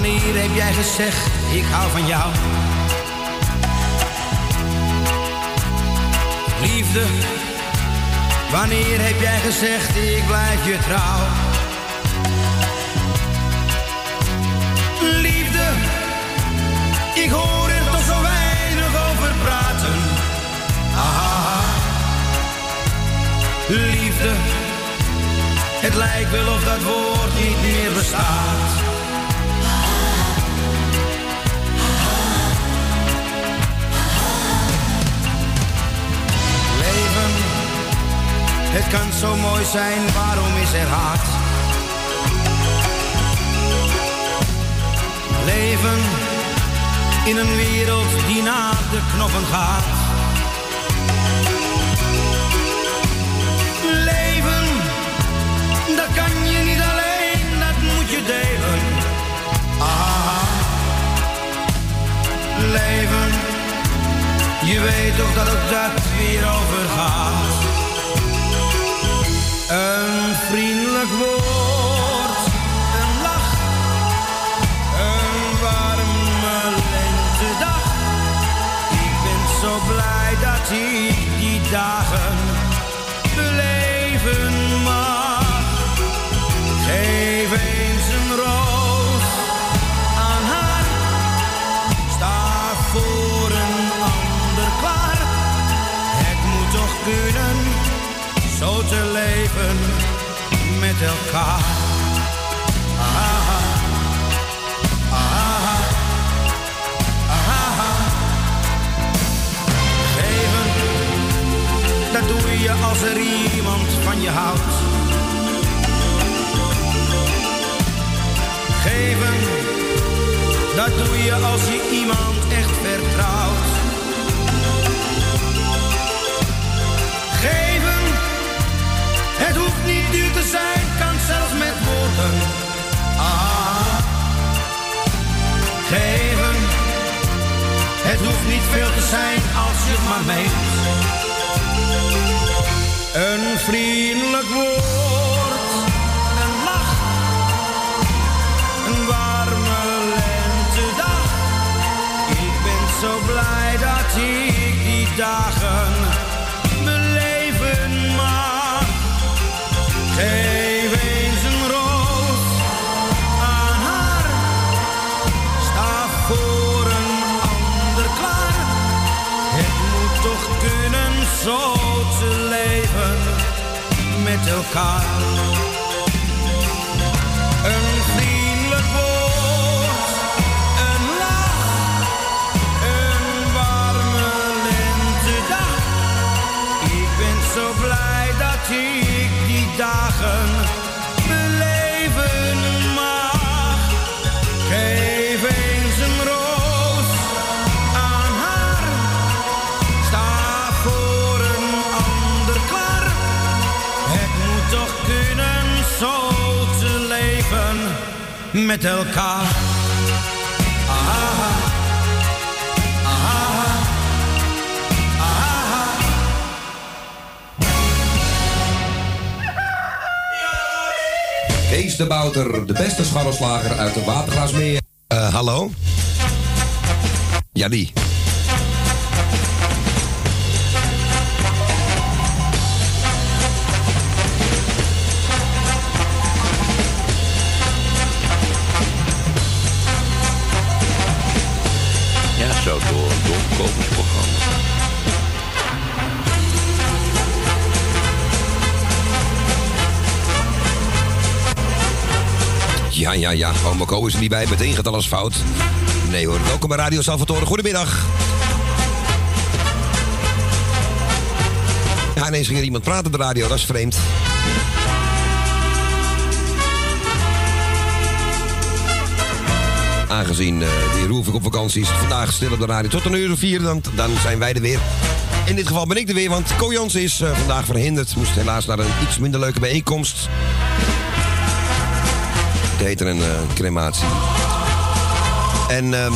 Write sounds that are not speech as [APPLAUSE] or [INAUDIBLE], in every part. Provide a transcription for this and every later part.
Wanneer heb jij gezegd ik hou van jou? Liefde, wanneer heb jij gezegd ik blijf je trouw? Liefde, ik hoor er toch zo weinig over praten. Ah, liefde. Het lijkt wel of dat woord niet meer bestaat. Het kan zo mooi zijn, waarom is er haat? Leven in een wereld die naar de knoppen gaat. Leven dat kan je niet alleen, dat moet je delen. Ah, leven, je weet toch dat ook dat weer overgaat. Vriendelijk woord, een lach, een warme lentedag. Ik ben zo blij dat ik die dagen met elkaar. Ah, ah, ah. Geven, dat doe je als er iemand van je houdt. Geven, dat doe je als je iemand echt vertrouwt. Geven, het hoeft niet duur te zijn, Ah, geven, het hoeft niet veel te zijn als je het maar meent. Een vriendelijk woord, een lach een warme lentedag. Ik ben zo blij dat ik die dagen met met elkaar. Ah, ah, ah, Kees de Bouter, de beste scharrelslager uit de Watergraasmeer. Eh, hallo? Ja, die. Ja, ja. Oma is er niet bij. Meteen gaat alles fout. Nee hoor. Welkom bij Radio Salvatore. Goedemiddag. Ja, ineens ging er iemand praten op de radio. Dat is vreemd. Aangezien uh, die Roelvik op vakantie is, vandaag stil op de radio tot een uur of vier, dan, dan zijn wij er weer. In dit geval ben ik er weer, want Ko Jans is uh, vandaag verhinderd. Moest helaas naar een iets minder leuke bijeenkomst. Het heet een uh, crematie. En uh,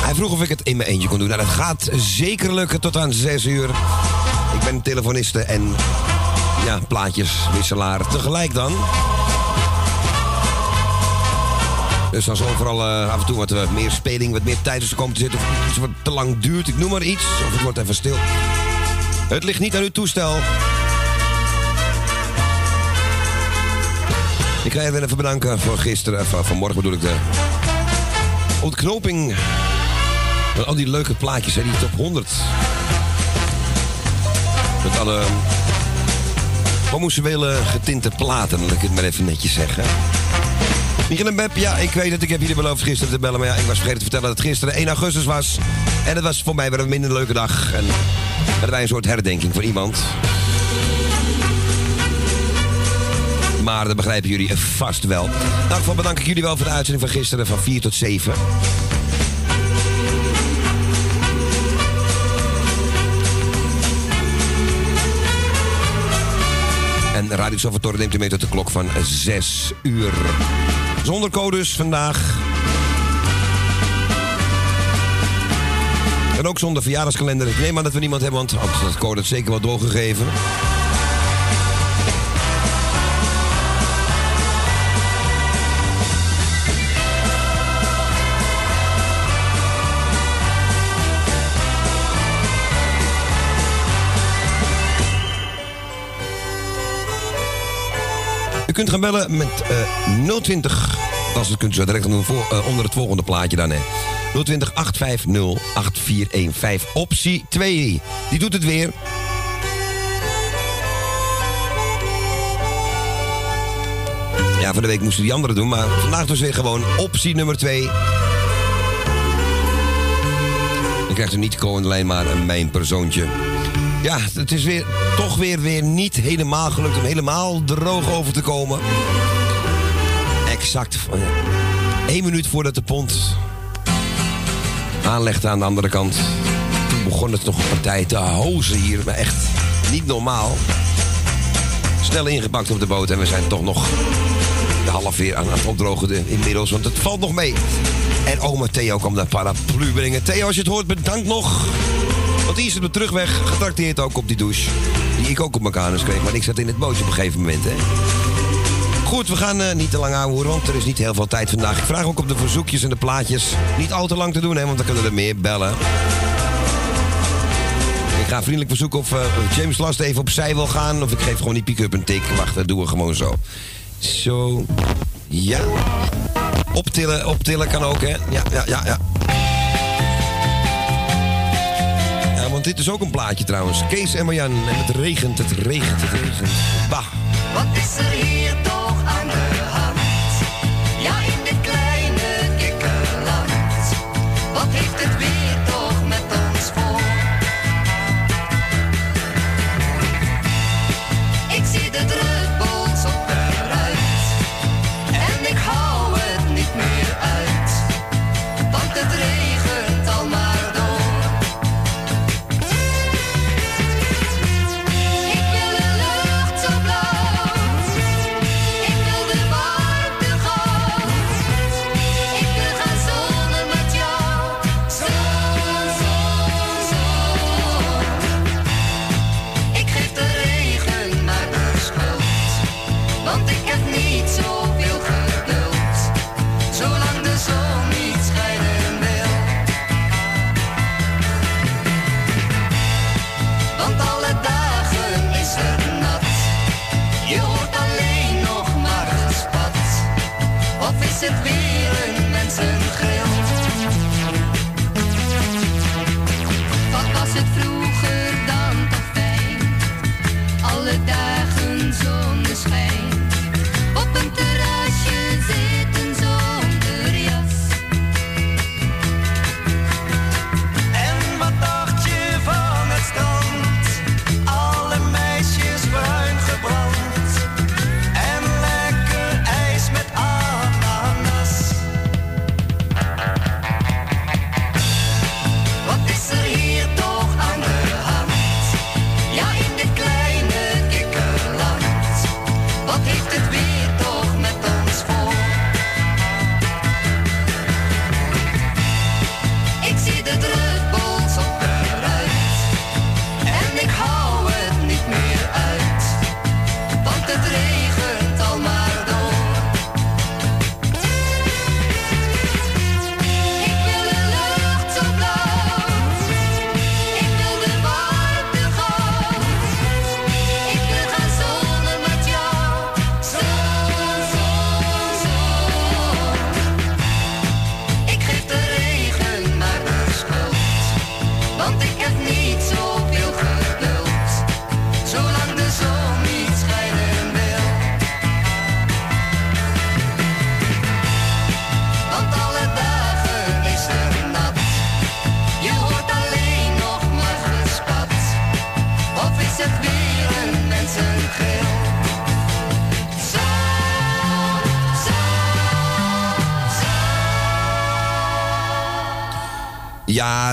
hij vroeg of ik het in mijn eentje kon doen. Nou, dat gaat zeker lukken tot aan 6 uur. Ik ben telefoniste en ja, plaatjeswisselaar tegelijk dan. Dus als overal uh, af en toe wat uh, meer speling, wat meer tijd tussen komt te zitten... of iets wat te lang duurt, ik noem maar iets, of het wordt even stil. Het ligt niet aan uw toestel. Ik ga even even bedanken voor gisteren, even, vanmorgen bedoel ik de ontknoping. Met al die leuke plaatjes, hè, die top 100. Met alle homoseksuele getinte platen, laat ik het maar even netjes zeggen. Michiel en Beb, ja, ik weet het. Ik heb jullie beloofd gisteren te bellen. Maar ja, ik was vergeten te vertellen dat het gisteren 1 augustus was. En het was voor mij weer een minder leuke dag. En hadden wij een soort herdenking voor iemand. Maar dat begrijpen jullie vast wel. Nou, in bedank ik jullie wel voor de uitzending van gisteren van 4 tot 7. En Radio Salvatore neemt u mee tot de klok van 6 uur. Zonder codes vandaag. En ook zonder verjaardagskalender. Ik neem aan dat we niemand hebben, want had code het zeker wel doorgegeven. U kunt gaan bellen met uh, 020. Als het kunt zo direct uh, onder het volgende plaatje dan. Hè. 020 850 8415. Optie 2. Die doet het weer. Ja, van de week moesten die anderen doen, maar vandaag dus weer gewoon optie nummer 2. Dan krijgt u niet gewoon alleen maar een mijn persoontje. Ja, het is weer, toch weer, weer niet helemaal gelukt om helemaal droog over te komen. Exact. Eén minuut voordat de pont aanlegde aan de andere kant. Toen begon het nog een partij te hozen hier. Maar echt niet normaal. Snel ingepakt op de boot en we zijn toch nog de half weer aan het opdrogen inmiddels. Want het valt nog mee. En oma Theo kwam de paraplu brengen. Theo, als je het hoort, bedankt nog. Want die is het terugweg getrakteerd ook op die douche. Die ik ook op mijn kanus kreeg. Maar ik zat in het bootje op een gegeven moment, hè. Goed, we gaan uh, niet te lang aanhoren, want er is niet heel veel tijd vandaag. Ik vraag ook op de verzoekjes en de plaatjes niet al te lang te doen, hè, want dan kunnen er meer bellen. Ik ga vriendelijk verzoeken of uh, James Last even opzij wil gaan. Of ik geef gewoon die pick-up een tik. Wacht, dat doen we gewoon zo. Zo. Ja. Optillen, optillen kan ook, hè. Ja, ja, ja, ja. Dit is ook een plaatje trouwens. Kees en Marjan. En het regent, het regent, het regent. Bah. Wat is er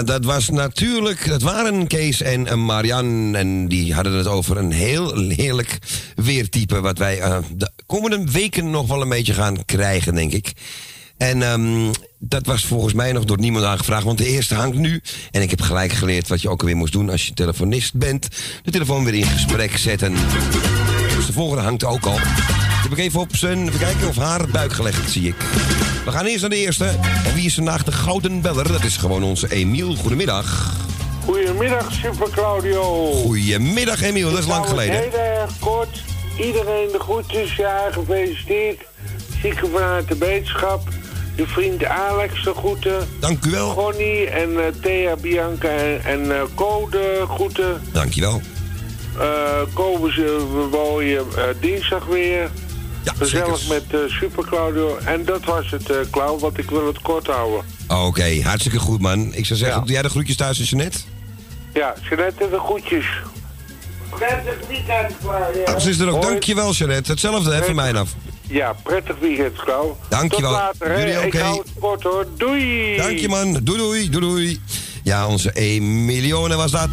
Dat was natuurlijk. Dat waren Kees en eh, Marian. En die hadden het over een heel heerlijk weertype. Wat wij eh, de komende weken nog wel een beetje gaan krijgen, denk ik. En ehm, dat was volgens mij nog door niemand aangevraagd. Want de eerste hangt nu. En ik heb gelijk geleerd wat je ook alweer moest doen als je telefonist bent. De telefoon weer in gesprek zetten. Dus de volgende hangt ook al. Heb ik even op zijn, even kijken of haar buik gelegd, zie ik. We gaan eerst naar de eerste. En wie is vandaag de gouden beller? Dat is gewoon onze Emiel. Goedemiddag. Goedemiddag, Super Claudio. Goedemiddag Emiel, dat is lang geleden. Heel erg kort. Iedereen de groetjes, ja, gefeliciteerd. Zieken vanuit de wetenschap. Je vriend Alex de groeten. Dankjewel. Connie en eh, Thea, Bianca en, en eh, Co de groeten. Dankjewel. Eh Ko, we, we wooien eh, dinsdag weer. Ja, Gezellig zeker. met eh, Super Claudio. En dat was het, eh Klauw, want ik wil het kort houden. Oké, hartstikke goed man. Ik zou zeggen, Ja. doe jij de groetjes thuis aan Jeanette? Ja, Jeanette de groetjes. Prettig weekend, Claudio. Ah, ze is er ook. Dankjewel Jeanette. Hetzelfde hè, van mij af. Ja, prettig weekend, Klauw. Dankjewel. Tot later, hè. Jullie Ik hou het kort, hoor. Doei! Dank je man. Doei doei, doei doei. Ja, onze Emilione was dat.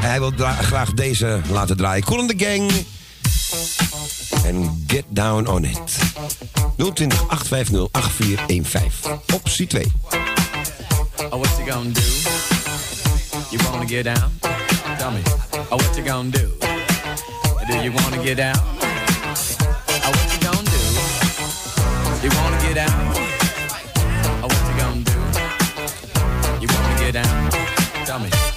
Hij wil graag deze laten draaien. Cool in the Gang. En Get Down On It. 020 850 8415. Optie 2. Oh, what you gonna do? You wanna get down? Tell me. Oh, what you gonna do? Do you wanna get down? Oh, what you gonna do? You wanna get down? Oh, what you gonna do? You wanna get down? Tell me.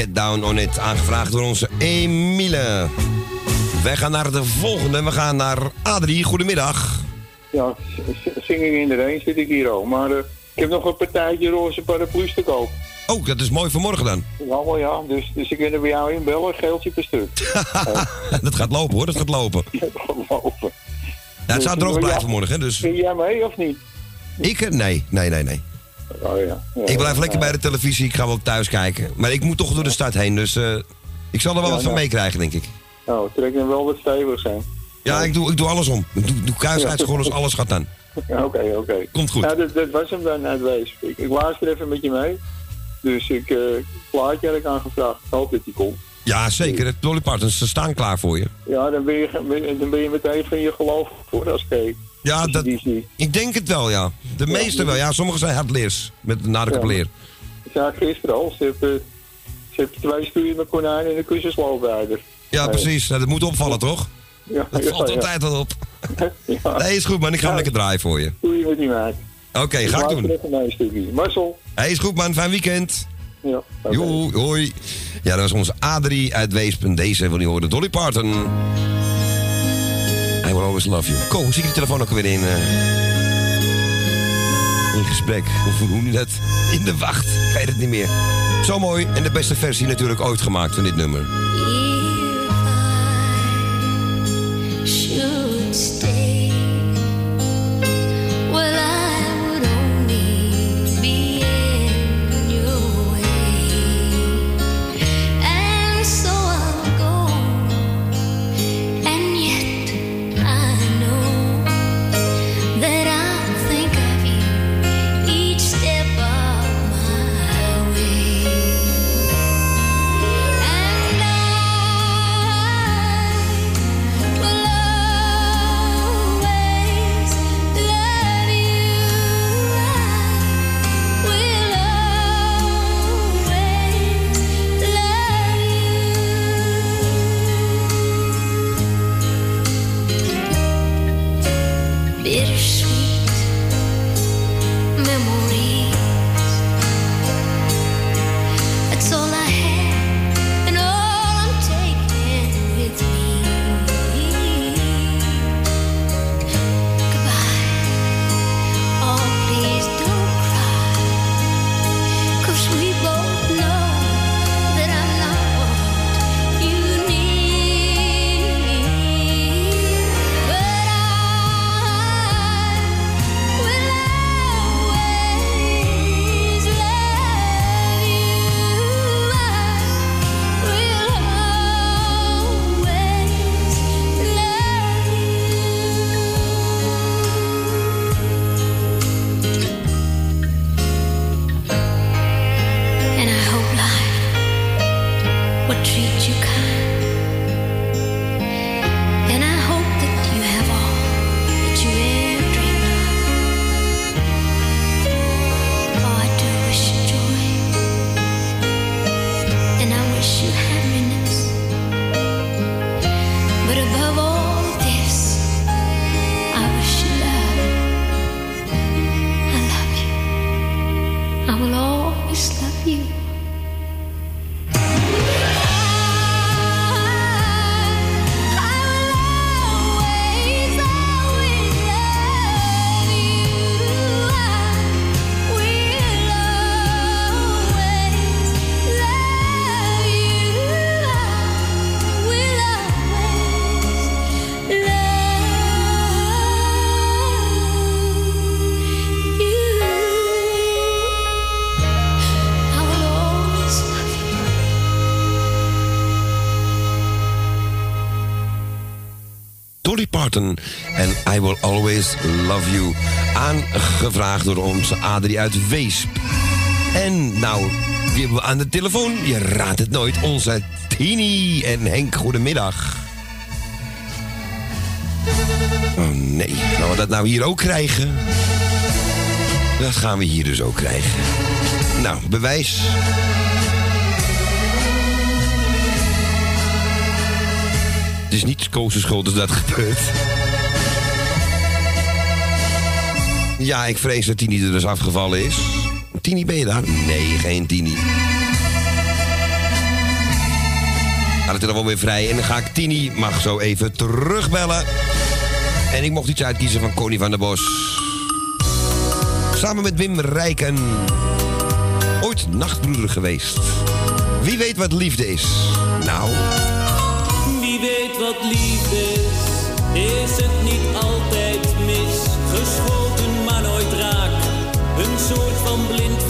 Get Down On It. Aangevraagd door onze Emile. Wij gaan naar de volgende. We gaan naar Adrie. Goedemiddag. Ja, singing in de rain zit ik hier ook. Maar eh, heb nog een partijtje roze paraplu's te koop. Oh, dat is mooi voor morgen dan. Ja, wel ja, dus, dus ik kan er bij jou inbellen, geeltje per stuk. [LAUGHS] dat gaat lopen hoor, dat gaat lopen. Lopen. Ja, het zou droog Ja. blijven morgen, dus... Kun jij mee of niet? Ik? eh, Nee, nee, nee, nee. Oh ja. Ja Ik blijf ja. lekker bij de televisie, ik ga wel thuis kijken. Maar ik moet toch door de stad heen, dus eh, ik zal er wel Ja, wat van nou. meekrijgen, denk ik. Nou, trek dan wel wat stevig zijn. Ja, ik doe, ik doe alles om. Ik doe, doe kuisheidsgordels, alles gaat dan. Ja, [LAUGHS] Oké, oké. Komt goed. Nou, dat, dat was hem dan uit Wees. Ik, ik luister even met je mee. Dus ik, eh plaatje had ik aangevraagd. Ik hoop dat die komt. Ja, zeker. De Dolly Partons, ze staan klaar voor je. Ja, dan ben je, dan ben je meteen van je geloof voor als ik Ja, dat, ik denk het wel, ja. De meeste wel. Ja, sommigen zijn hardleers. Met leer. Ik zei gisteren al, ze hebben, ze hebben twee sturen met konijn en een kussenslooprijder. Ja, precies. Dat moet opvallen, toch? Ja, Dat ja, valt ja. altijd wel op. [LAUGHS] Ja. Nee, is goed, man. Ik ga hem Ja. lekker draaien voor je. Doe je met die maat. Oké, ga ik doen. Een stukje. Marcel. Hey, is goed, man. Fijn weekend. Ja. oké. Joe, hoi. Ja, dat was onze Adrie uit Weesp. Deze wil je horen. Dolly Parton. I will always love you. Ko, hoe zie ik de telefoon ook weer in? eh, in gesprek. Of hoe je dat? In de wacht. Ik weet het niet meer. Zo mooi. En de beste versie natuurlijk ooit gemaakt van dit nummer. Dolly Parton en I Will Always Love You. Aangevraagd door onze Adrie uit Weesp. En nou, wie hebben we aan de telefoon? Je raadt het nooit. Onze Tini en Henk, goedemiddag. Oh nee, gaan we dat nou hier ook krijgen? Dat gaan we hier dus ook krijgen. Nou, bewijs. Het is niet Koos' schuld dat dat gebeurt. Ja, ik vrees dat Tini er dus afgevallen is. Tini, ben je daar? Nee, geen Tini. Gaat de telefoon weer vrij en dan ga ik Tini, mag zo even terugbellen. En ik mocht iets uitkiezen van Connie van der Bos. Samen met Wim Rijken. Ooit nachtbroeder geweest. Wie weet wat liefde is? Nou, is, is het niet altijd mis. Geschoten maar nooit raak, een soort van blind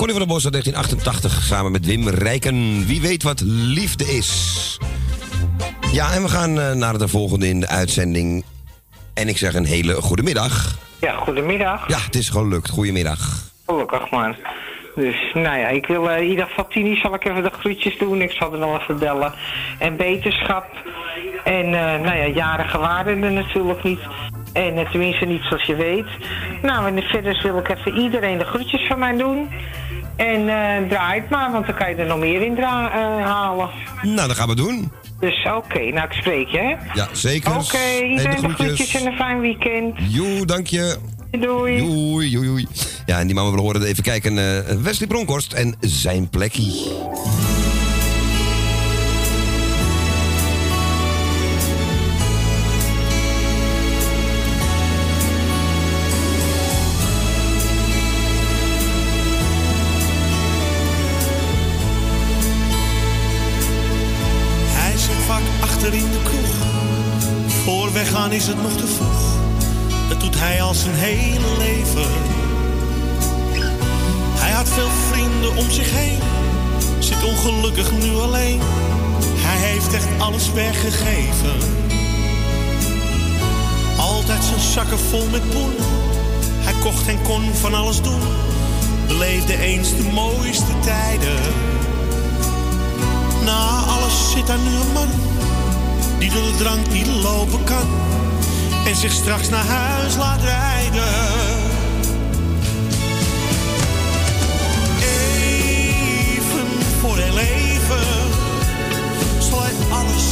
Connie van der Bos uit 1988 samen met Wim Rijken. Wie weet wat liefde is? Ja, en we gaan eh, naar de volgende in de uitzending. En ik zeg een hele goede middag. Ja, goedemiddag. Ja, het is gelukt. Goedemiddag. Gelukkig man. Dus nou ja, ik wil in ieder Tini zal ik even de groetjes doen. Ik zal er nog even bellen. En beterschap. En eh, nou ja, jarige waarden er natuurlijk niet. En eh, tenminste niet zoals je weet. Nou, en verder wil ik even iedereen de groetjes van mij doen. En eh draai het maar, want dan kan je er nog meer in eh, halen. Nou, dat gaan we doen. Dus oké, nou ik spreek je hè. Ja, zeker. Oké, iedereen de groetjes en een fijn weekend. Joe, dank je. Doei. Doei, doei, doei. Ja, en die mama wil horen even kijken. eh Wesley Bronkhorst en zijn plekkie. Weggaan is het nog te vroeg. Dat doet hij al zijn hele leven. Hij had veel vrienden om zich heen. Zit ongelukkig nu alleen. Hij heeft echt alles weggegeven. Altijd zijn zakken vol met poen. Hij kocht en kon van alles doen. Beleefde eens de mooiste tijden. Na alles zit daar nu een man die door de drank niet lopen kan en zich straks naar huis laat rijden. Even voor heel even zal hij alles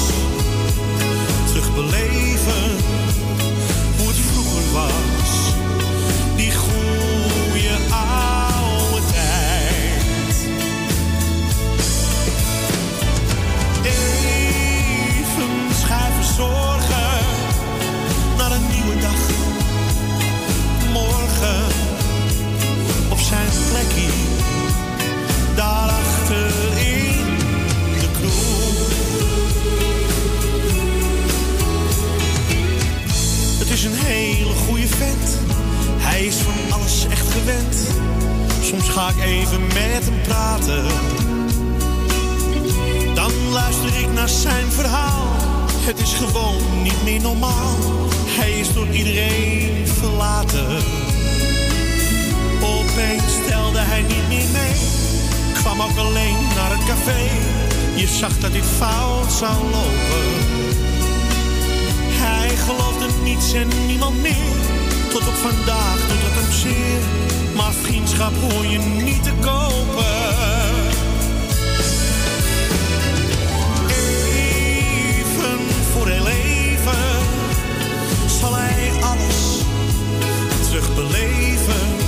terugbeleven hoe het vroeger was, die goede Daar daarachter in de kroeg. Het is een hele goede vent, hij is van alles echt gewend. Soms ga ik even met hem praten. Dan luister ik naar zijn verhaal. Het is gewoon niet meer normaal. Hij is door iedereen verlaten. Stelde hij niet meer mee. Kwam ook alleen naar het café. Je zag dat dit fout zou lopen. Hij geloofde niets en niemand meer. Tot op vandaag doet het hem zeer. Maar vriendschap hoor je niet te kopen. Even voor heel even zal hij alles terugbeleven.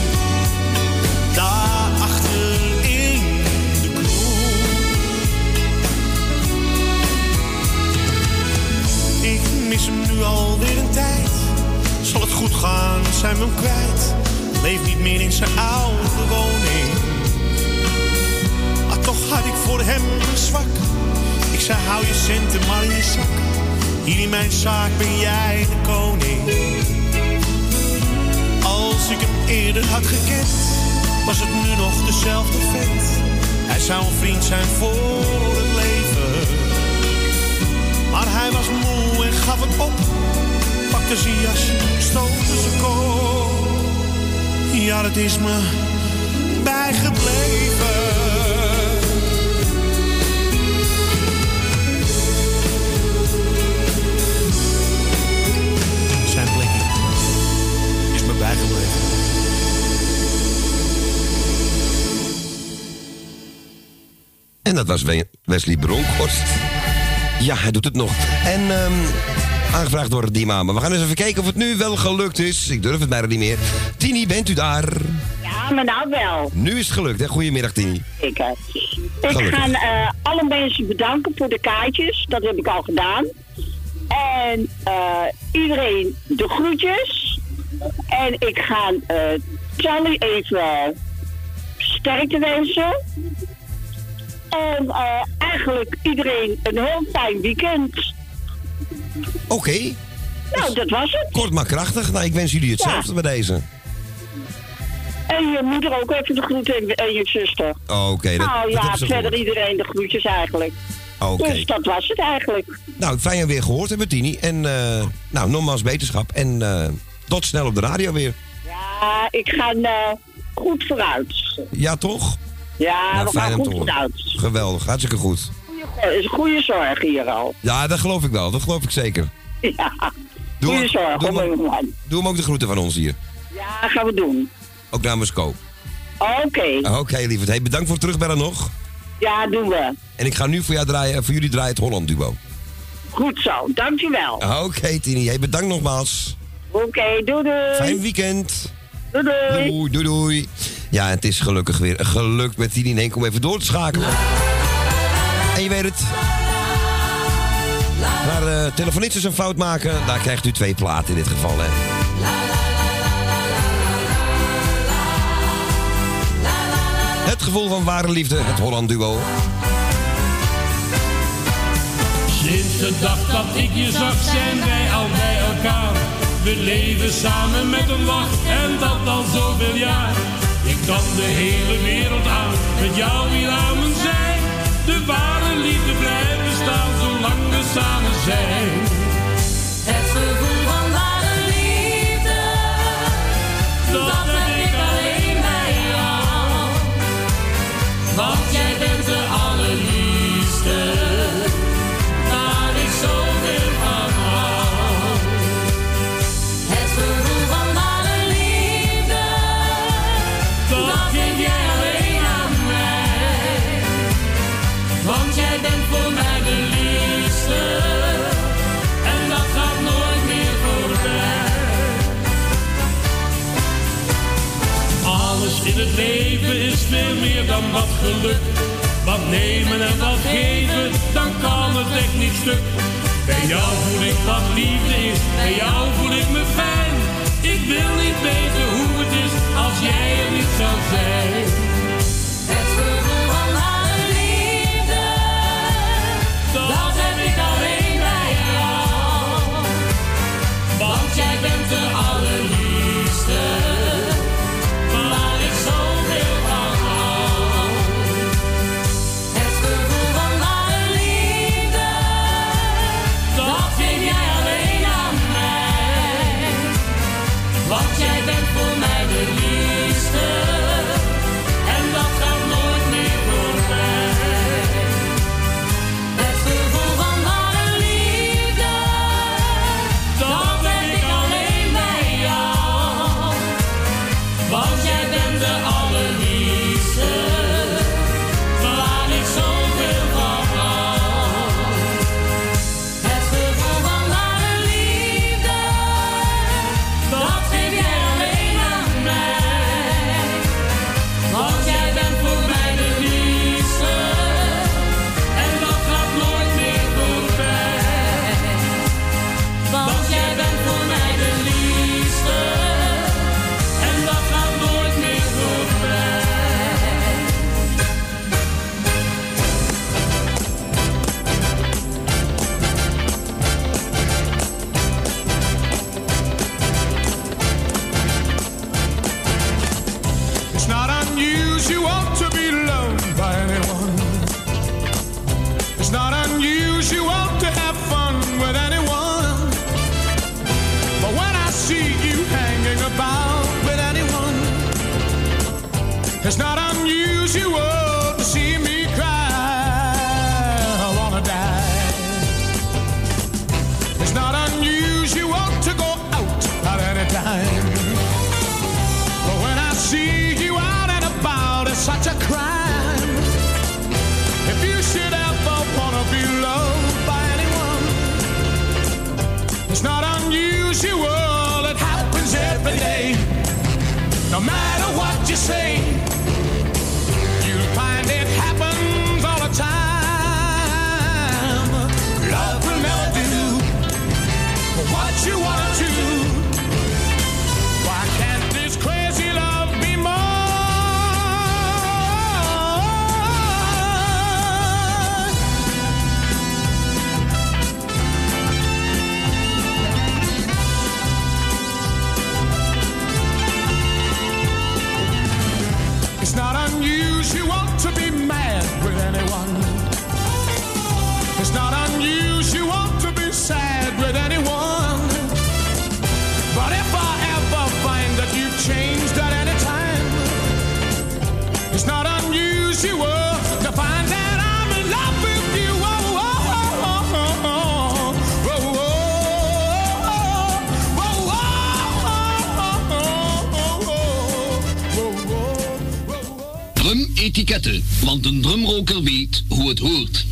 hem. Leeft niet meer in zijn oude woning. Maar toch had ik voor hem een zwak. Ik zei, hou je centen maar in je zak. Hier in mijn zaak ben jij de koning. Als ik hem eerder had gekend, was het nu nog dezelfde vent. Hij zou een vriend zijn voor het leven. Maar hij was moe en gaf het op. Zijn jas, stootte zijn kop. Ja, dat is me bijgebleven. Zijn plekje is me bijgebleven. En dat was We- Wesley Bronkhorst. Ja, hij doet het nog. En ehm, aangevraagd door Dima. Maar we gaan eens even kijken of het nu wel gelukt is. Ik durf het bijna niet meer. Tini, bent u daar? Ja, maar nou wel. Nu is het gelukt, hè? Goedemiddag, Tini. Zeker. Ik Gelukkig. ga eh, alle mensen bedanken voor de kaartjes. Dat heb ik al gedaan. En eh, iedereen de groetjes. En ik ga eh, Charlie even sterkte wensen. En eh, eigenlijk iedereen een heel fijn weekend. Oké. Nou, dat was het. Kort maar krachtig. Nou, ik wens jullie hetzelfde bij deze. En je moeder ook even de groeten en, je zuster. Oké, dat, nou dat ja, verder iedereen de groetjes eigenlijk. Oké. Dus dat was het eigenlijk. Nou, fijn je weer gehoord hebben, Tini. En eh, nou, nogmaals beterschap. En eh, tot snel op de radio weer. Ja, ik ga goed vooruit. Ja, toch? Ja, Nou, we gaan goed vooruit. Geweldig, hartstikke goed. Is goede zorg hier al. Ja, dat geloof ik wel. Dat geloof ik zeker. Ja, Doe goede zorg, doe hoor, hem-. Doe hem ook de groeten van ons hier. Ja, gaan we doen. Ook namens Co. Oké. Oké, lieverd. Hey, bedankt voor het terugbellen nog. Ja, doen we. En ik ga nu voor, jou draaien, voor jullie draaien het Holland Duo. Goed zo, dankjewel. Oké, Tini. Hey, bedankt nogmaals. Oké, doei doei. Fijn weekend. Doei doei. Doei, doei, doei. Ja, het is gelukkig weer gelukt met Tini in één keer om even door te schakelen. Je weet het. Een fout maken, daar krijgt u twee platen in dit geval. Hè. Het gevoel van ware liefde, het Holland Duo. Sinds de dag dat ik je zag zijn wij al bij elkaar. We leven samen met een lach en dat al zoveel jaar. Ik kan de hele wereld aan met jou hier aan. De ware liefde blijft bestaan zolang we samen zijn. Veel meer dan wat geluk. Wat nemen en wat geven, dan kan het echt niet stuk. Bij jou voel ik wat liefde is, bij jou voel ik me fijn. Ik wil niet weten hoe het is als jij er niet zou zijn. Drum-etiketten, want een drumroker weet hoe het hoort.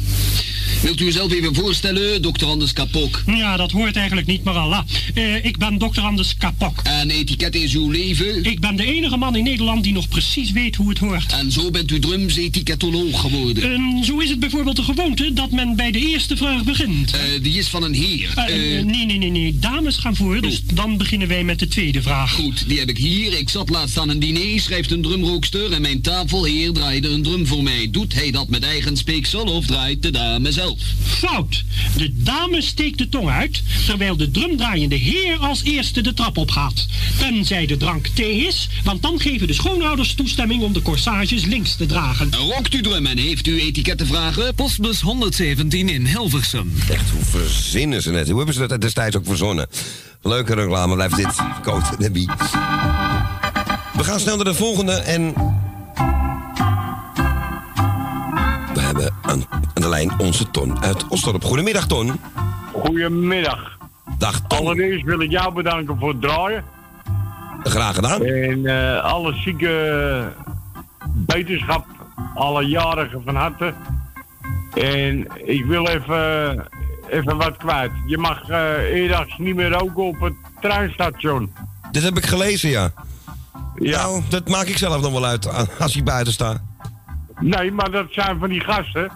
Wilt u uzelf even voorstellen, dokter Anders Kapok? Ja, dat hoort eigenlijk niet, maar Allah. Eh, ik ben dokter Anders Kapok. En etiketten is uw leven? Ik ben de enige man in Nederland die nog precies weet hoe het hoort. En zo bent u drumsetiketoloog geworden? Ehm, zo is het bijvoorbeeld de gewoonte dat men bij de eerste vraag begint. Eh, die is van een heer. Eh, nee, nee, nee, nee. Dames gaan voor, dus dan beginnen wij met de tweede vraag. Goed, die heb ik hier. Ik zat laatst aan een diner, schrijft een drumrookster en mijn tafelheer draaide een drum voor mij. Doet hij dat met eigen speeksel of draait de dame zelf? Fout. De dame steekt de tong uit, terwijl de drumdraaiende heer als eerste de trap opgaat. Tenzij de drank thee is, want dan geven de schoonouders toestemming om de corsages links te dragen. Rokt u drum en heeft u etikettenvragen? Postbus 117 in Hilversum. Echt, hoe verzinnen ze het? Hoe hebben ze dat destijds ook verzonnen? Leuke reclame blijft dit. Coat Debbie. We gaan snel naar de volgende en... hebben aan, aan de lijn onze Ton uit Osdorp. Goedemiddag, Ton. Goedemiddag. Dag, Ton. Allereerst wil ik jou bedanken voor het draaien. Graag gedaan. En eh, alle zieke beterschap, alle jarigen van harte. En ik wil even, even wat kwijt. Je mag eh eerdags niet meer roken op het treinstation. Dit heb ik gelezen, ja. Ja. Nou, dat maak ik zelf nog wel uit als ik buiten sta. Nee, maar dat zijn van die gasten.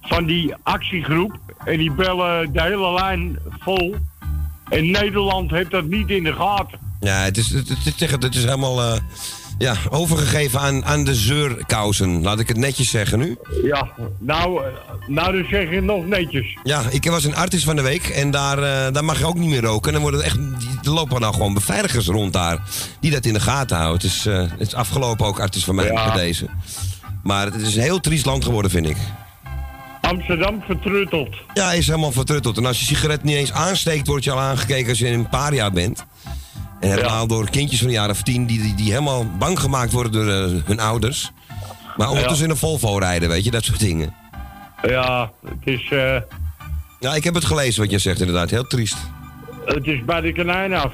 Van die actiegroep. En die bellen de hele lijn vol. En Nederland heeft dat niet in de gaten. Ja, het is, het, het, het, is helemaal eh, ja, overgegeven aan, aan de zeurkousen. Laat ik het netjes zeggen nu. Ja, nou, eh, nou dan zeg je nog netjes. Ja, ik was een artist van de week en daar, eh, daar mag je ook niet meer roken. En dan worden het echt, er lopen nou gewoon beveiligers rond daar die dat in de gaten houden. Het is, het is afgelopen ook artist van mij Ja. met deze. Maar het is een heel triest land geworden, vind ik. Amsterdam vertrutteld. Ja, is helemaal vertrutteld. En als je sigaret niet eens aansteekt, word je al aangekeken als je een paar jaar bent. En helemaal door kindjes van een jaar of tien die, die, die helemaal bang gemaakt worden door eh, hun ouders. Maar ondertussen in een Volvo rijden, weet je, dat soort dingen. Ja, het is, eh, Ja, ik heb het gelezen wat je zegt inderdaad. Heel triest. het is bij de konijn af.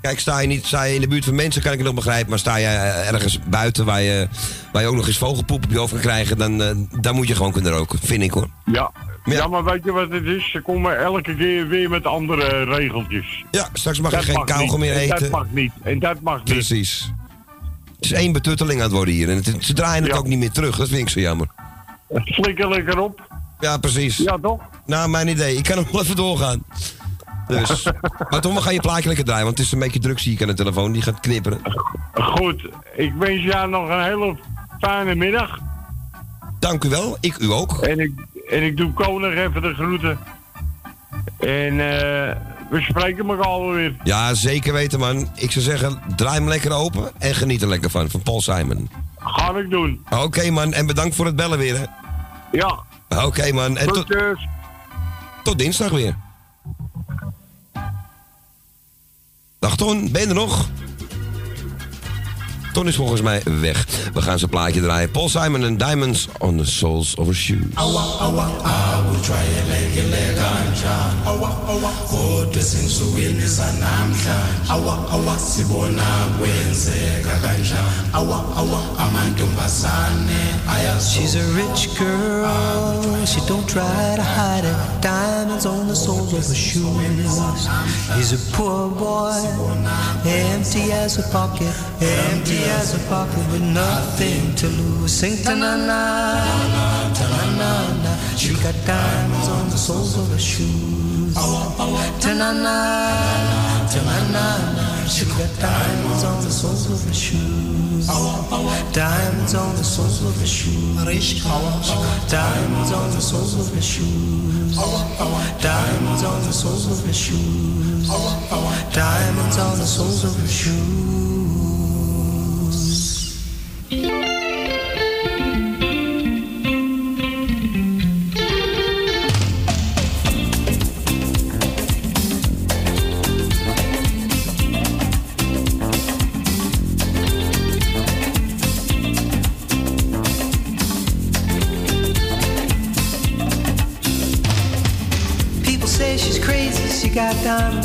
Kijk, sta je, niet, sta je in de buurt van mensen, kan ik het nog begrijpen. Maar sta je eh, ergens buiten waar je, waar je ook nog eens vogelpoep op je hoofd kan krijgen... dan, eh, dan moet je gewoon kunnen roken, vind ik hoor. Ja. Ja. maar weet je wat het is? Ze komen elke keer weer met andere regeltjes. Ja, straks mag je geen kauwgom meer En eten. Dat mag niet. En dat mag niet. Precies. Het is één betutteling aan het worden hier. En het, ze draaien het ook niet meer terug. Dat vind ik zo jammer. Flikker lekker op. Ja, precies. Ja, toch? Nou, mijn idee. Ik kan nog wel even doorgaan. Dus. maar Tom, we gaan je plaatje lekker draaien. Want het is een beetje druk, zie ik aan de telefoon. Die gaat knipperen. Goed, ik wens jou nog een hele fijne middag. Dank u wel. Ik u ook. En ik, en ik doe Koning even de groeten. En eh, we spreken elkaar wel weer. Ja, zeker weten, man. Ik zou zeggen, draai hem lekker open. En geniet er lekker van. Van Paul Simon. Ga ik doen. Oké, man. En bedankt voor het bellen weer, hè. Ja. Oké, man. En tot, Groetjes. tot dinsdag weer. Dag Ton, ben je er nog? Ton is volgens mij weg. We gaan zijn plaatje draaien. Paul Simon en Diamonds on the Soles of Her Shoes. Kanjani awa awa kodwa sensukwini sanamhlanje awa awa sibona kwenzeka kanjani awa awa amantombazane She's a rich girl, she don't try to hide it. Diamonds on the soles of her shoes. He's a poor boy, empty as a pocket, empty as a pocket with nothing to lose. Sing ta na na, ta na na She got diamonds on the soles of her shoes. Ta na na, ta na na na. She got diamonds on the soles of her shoes. Diamonds on the soles of her shoes. Diamonds on the soles of her shoes. Diamonds on the soles of her shoes. Diamonds on the soles of her shoes.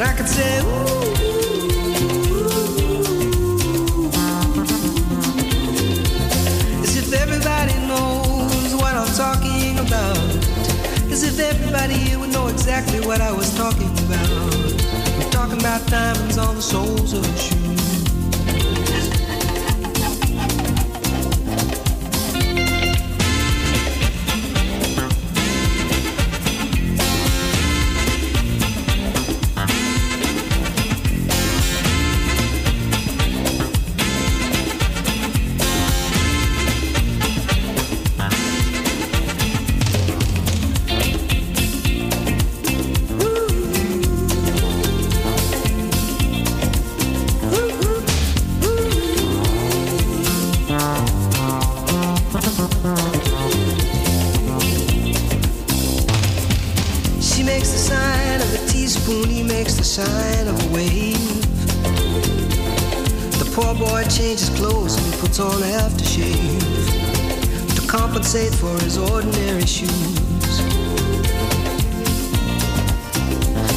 And I could say, Ooh. As if everybody knows what I'm talking about. As if everybody here would know exactly what I was talking about. I'm talking about diamonds on the soles of shoes. His ordinary shoes.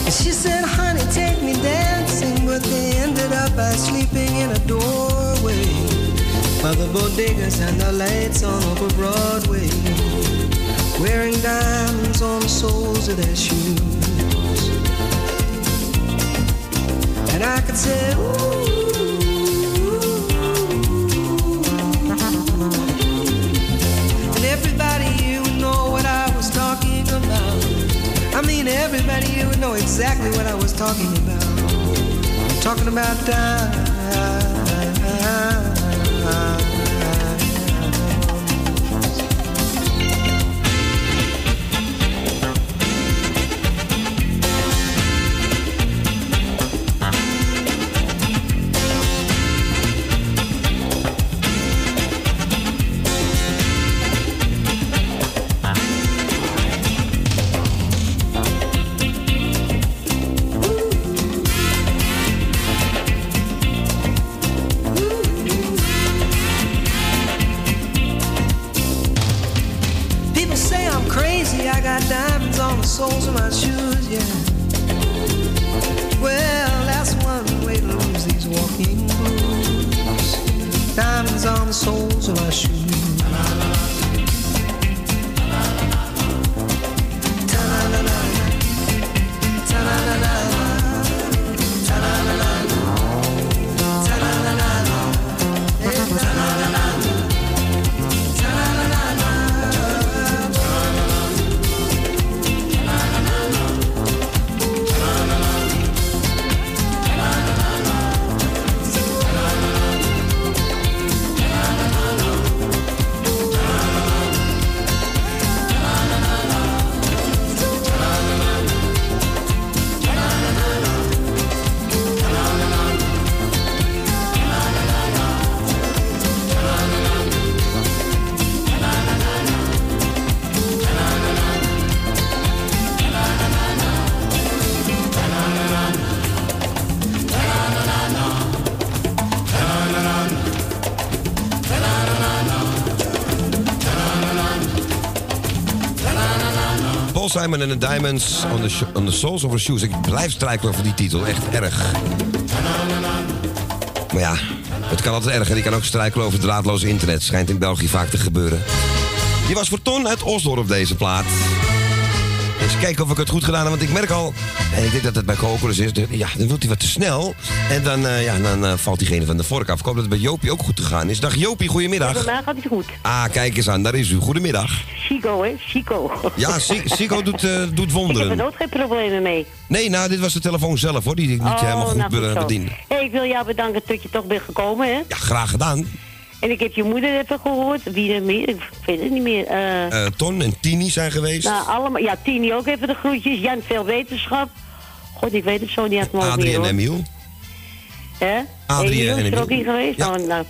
And she said, honey, take me dancing, but they ended up by sleeping in a doorway by the bodegas and the lights on over Broadway, wearing diamonds on the soles of their shoes. And I could say, ooh. Exactly what I was talking about. I'm talking about time. Simon en de Diamonds on the, on the Soles of Her Shoes. Ik blijf strijken over die titel, echt erg. Maar ja, het kan altijd erger. Die kan ook strijken over draadloos internet. Schijnt in België vaak te gebeuren. Die was voor Ton uit Osdorp deze plaat. Eens kijken of ik het goed gedaan heb, want ik merk al... En ik denk dat het bij Kokelus is. Ja, dan doet hij wat te snel. En dan, eh, ja, dan eh, valt diegene van de vork af. Ik hoop dat het bij Jopie ook goed gegaan is. Dag Jopie, goedemiddag. Vandaag gaat het goed. Ah, kijk eens aan, daar is u. Goedemiddag. Chico, hè? Chico. Ja, Sico doet, eh, doet Ik heb wonderen. er ook geen problemen mee. Nee, nou, dit was de telefoon zelf hoor, die ik niet Oh, helemaal goed, nou, goed bediende. Hey, ik wil jou bedanken dat je toch bent gekomen, hè? Ja, graag gedaan. En ik heb je moeder even gehoord. Wie er meer? Ik weet het niet meer. Eh, Eh, Ton en Tini zijn geweest. nou, allemaal. Ja, Tini ook even de groetjes. Jan, veel wetenschap. God, ik weet het zo niet uit mijn Adrie en. Emiel. Hè? Adrie Emiel en is er ook Emiel. niet geweest? Ja. Nou, nou.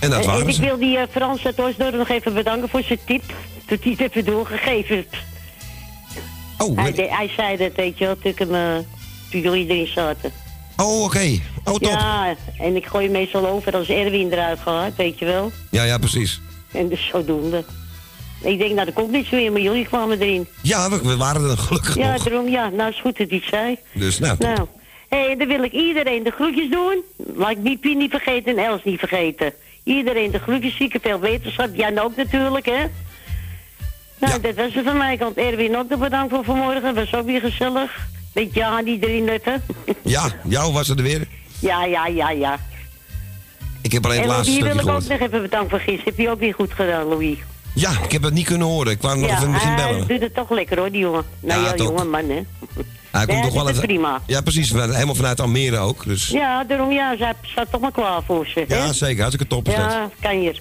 En dat En- waren en ik wil die eh, Frans uit nog even bedanken voor zijn tip. Dat hij het even doorgegeven heeft. Oh, hij, de- hij zei dat, weet je wel, toen, ik hem, eh, toen jullie erin zaten. Oh, oké. Oh, top. Ja, en ik gooi meestal over als Erwin eruit gaat, weet je wel. Ja, ja, precies. En dus zodoende. Ik denk, nou, er komt niets meer, maar jullie kwamen erin. Ja, we, we waren er gelukkig Ja, nog. daarom, ja, nou is goed dat hij zei. Dus nou, top. Nou, hé, dan wil ik iedereen de groetjes doen. Laat ik niet Pien niet vergeten en Els niet vergeten. Iedereen de groetjes, zieke veel wetenschap. Jan ook natuurlijk, hè. Nou, dat was het van mij kant. Erwin ook nog bedankt voor vanmorgen. Was ook weer gezellig. Met Jan die erin nutten. [LAUGHS] Ja, jou was er weer. ja, ja, ja, ja. Ik heb alleen het En laatste wil ik ook nog even bedankt voor gisteren. Heb je ook weer goed gedaan, Louis. Ja, ik heb het niet kunnen horen. Ik kwam nog ja, even in het begin bellen. doet het toch lekker hoor, die jongen. Nou Ja, ja, jongen man, hè. Hij komt Nee, toch wel even... prima. Ja, precies. Helemaal vanuit Almere ook. Dus Ja, daarom ja, ze staat toch maar klaar voor ze. hè? ja, zeker. Hartstikke top is dat. Ja, kan hier.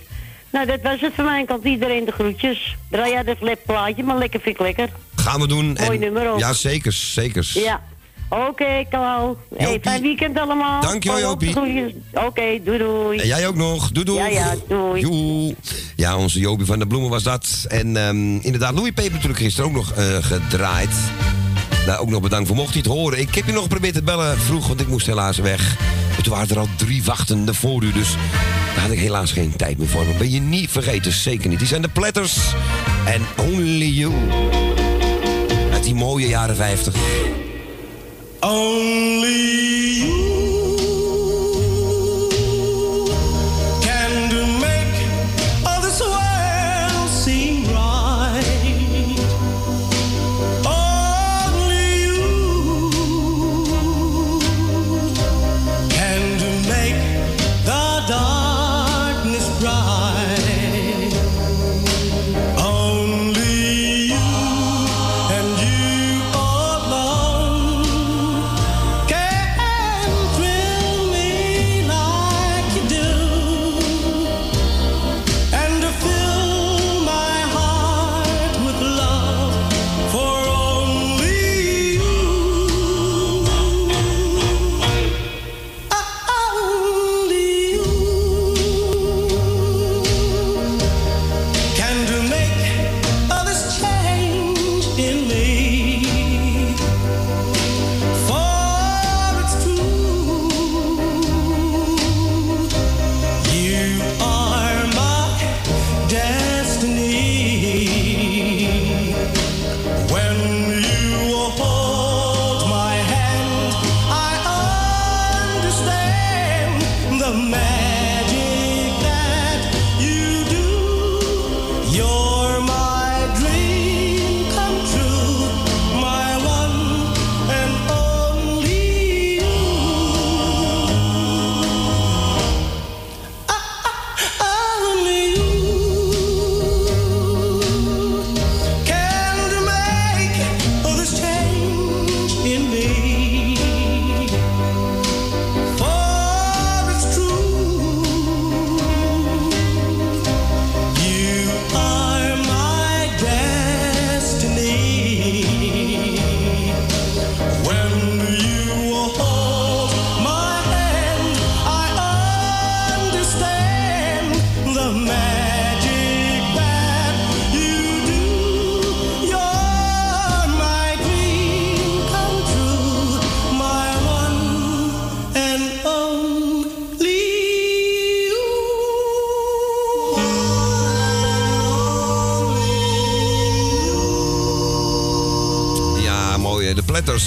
Nou, dat was het van mijn kant. Iedereen de groetjes. Draai jij dat lep plaatje, maar lekker vind ik lekker. Gaan we doen. Mooi nummer ook. Ja, zeker, zeker. Ja. Oké, Klauw. Hey, fijn weekend allemaal. Dankjewel, Jopie. Oké, doei doei. En jij ook nog. Doei doei. Ja, ja, doei. Joe. Ja, onze Jopie van de Bloemen was dat. En ehm, inderdaad, Louis Peper natuurlijk gisteren ook nog eh, gedraaid. Nou, ook nog bedankt voor mocht hij het horen. Ik heb je nog geprobeerd te bellen vroeg, want ik moest helaas weg. Toen waren er al drie wachtende voor u, dus daar had ik helaas geen tijd meer voor. Maar ben je niet vergeten, zeker niet. Die zijn de Platters en Only You. Uit die mooie jaren 50. Only you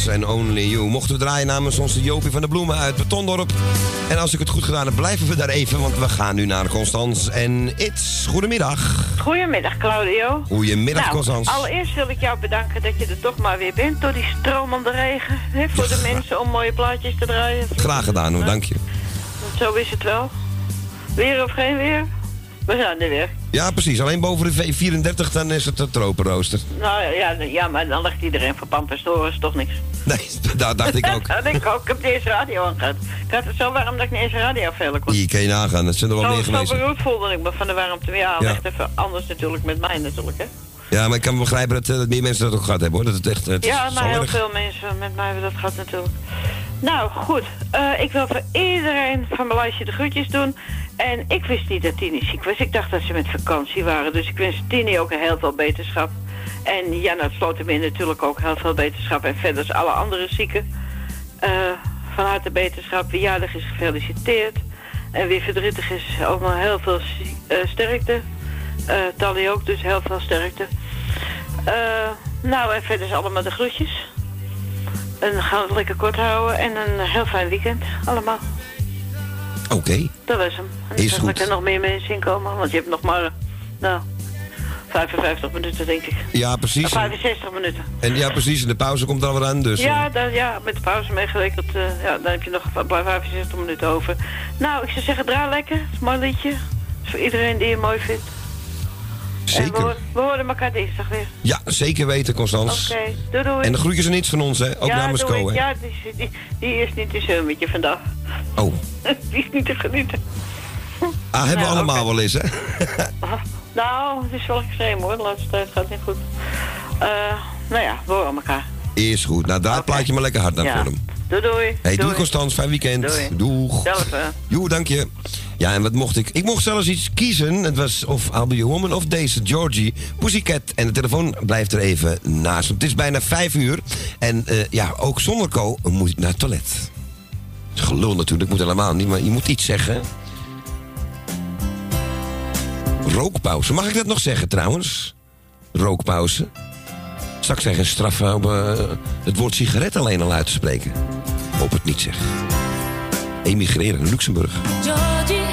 en Only You. Mochten we draaien namens onze Jopie van de Bloemen uit Betondorp. En als ik het goed gedaan heb, blijven we daar even. Want we gaan nu naar Constans en It's. Goedemiddag. Goedemiddag, Claudio. Goedemiddag, nou, Constans. Allereerst wil ik jou bedanken dat je er toch maar weer bent door die stromende regen. Hè, voor de mensen om mooie plaatjes te draaien. Graag gedaan hoor, dank je. Zo is het wel. Weer of geen weer? We zijn er weer. Ja, precies. Alleen boven de V- 34 dan is het een tropenrooster. Nou ja, ja, maar dan ligt iedereen voor Pampers is toch niks. Nee, dat dacht ik ook. [LAUGHS] dat ik ook. Ik heb deze radio. Ik had het zo warm dat ik niet eens radio veel kon. Hier kan je nagaan, dat zijn er wel meer Zo, zo geweest. beroerd voelde ik me van de warmte. Maar ja, Ja. echt even anders natuurlijk met mij natuurlijk, hè. Ja, maar ik kan begrijpen dat, eh, dat meer mensen dat ook gehad hebben hoor. Dat het echt. Het Ja, is maar zo heel erg. veel mensen met mij hebben dat gehad natuurlijk. Nou, goed. Eh, ik wil voor iedereen van mijn lijstje de groetjes doen. En ik wist niet dat Tini ziek was. Ik dacht dat ze met vakantie waren. Dus ik wens Tini ook heel veel beterschap. En Jan uit Slotermeer natuurlijk ook heel veel beterschap. En verder is alle andere zieken. eh, van harte beterschap. Wie jarig is gefeliciteerd. En wie verdrietig is, ook nog heel veel eh, sterkte. Eh Tally ook, dus heel veel sterkte. Nou, en verder is allemaal de groetjes. En dan gaan we het lekker kort houden. En een heel fijn weekend, allemaal. Oké. Dat was hem. En Is goed. er nog meer mensen in komen. Want je hebt nog maar, nou, 55 minuten, denk ik. Ja, precies. Eh, 65 minuten. En ja, precies. En de pauze komt er alweer aan. Dus, ja, dan, ja, met de pauze meegerekend. eh, ja, dan heb je nog een paar 65 minuten over. Nou, ik zou zeggen, draai lekker. Het is een mooi liedje. Is voor iedereen die het mooi vindt. En we, Zeker. we horen elkaar dinsdag weer. Ja, zeker weten, Constans. Oké, doei doei. En de groetjes en iets van ons, hè? Ook ja, namens Co, hè? Ja, die, is- die, die is niet te zeun met je vandaag. Oh. [LAUGHS] die is niet te genieten. Ah, hebben we Ja, allemaal wel eens, hè? [LAUGHS] Nou, het is wel extreem hoor. De laatste tijd gaat niet goed. Uh, nou ja, door aan elkaar. Is goed. Nou, daar plaat je maar lekker hard naar ja. voor hem. Doei doei. Hey, doei, Constans. Fijn weekend. Doei. Doeg. Zelf, Joe, dank je. Ja, en wat mocht ik? Ik mocht zelfs iets kiezen. Het was of I'll Be Woman of deze Georgie Pussycat. En de telefoon blijft er even naast. Het is bijna vijf uur. En eh, ja, ook zonder Co moet ik naar het toilet. Gelul natuurlijk, moet helemaal niet. Maar je moet iets zeggen. Rookpauze. Mag ik dat nog zeggen trouwens? Rookpauze. Straks zijn je straffen eh, om eh, het woord sigaret alleen al uit te spreken. Hoop het niet zeg. Emigreren naar Luxemburg. Georgie.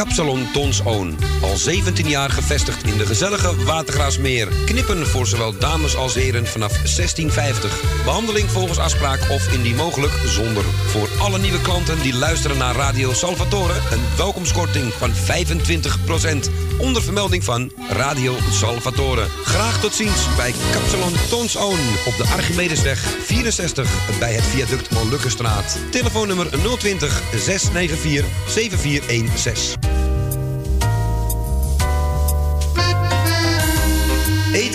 Kapsalon Tons. Al 17 jaar gevestigd in de gezellige Watergraasmeer. Knippen voor zowel dames als heren vanaf 1650. Behandeling volgens afspraak of indien mogelijk zonder. Voor alle nieuwe klanten die luisteren naar Radio Salvatore... een welkomstkorting van 25%. Onder vermelding van Radio Salvatore. Graag tot ziens bij Kapsalon Tons Oon. Op de Archimedesweg 64 bij het viaduct Molukkenstraat. Telefoonnummer 020 694 7416.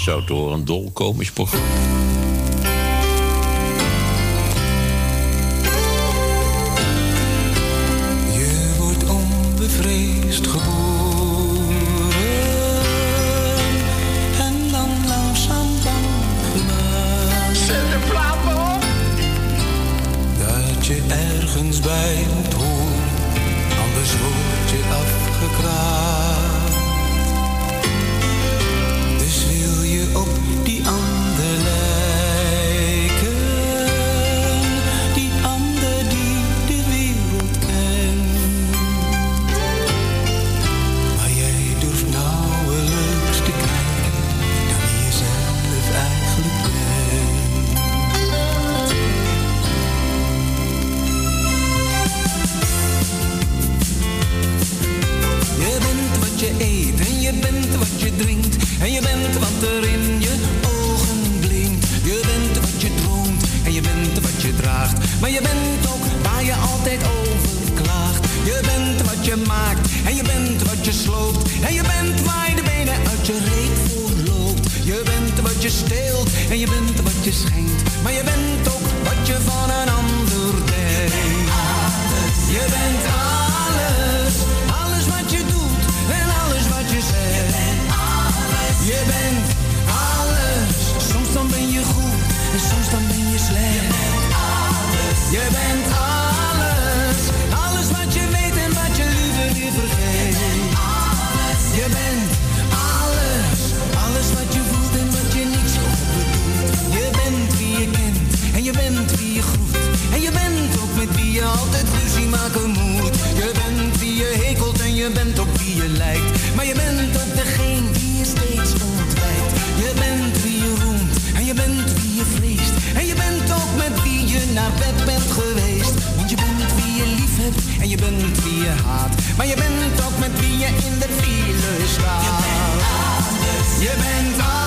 Zou door een dolkomisch programma. Bent geweest. Want je bent wie je lief hebt en je bent wie je haat. Maar je bent ook met wie je in de file staat. Je bent alles,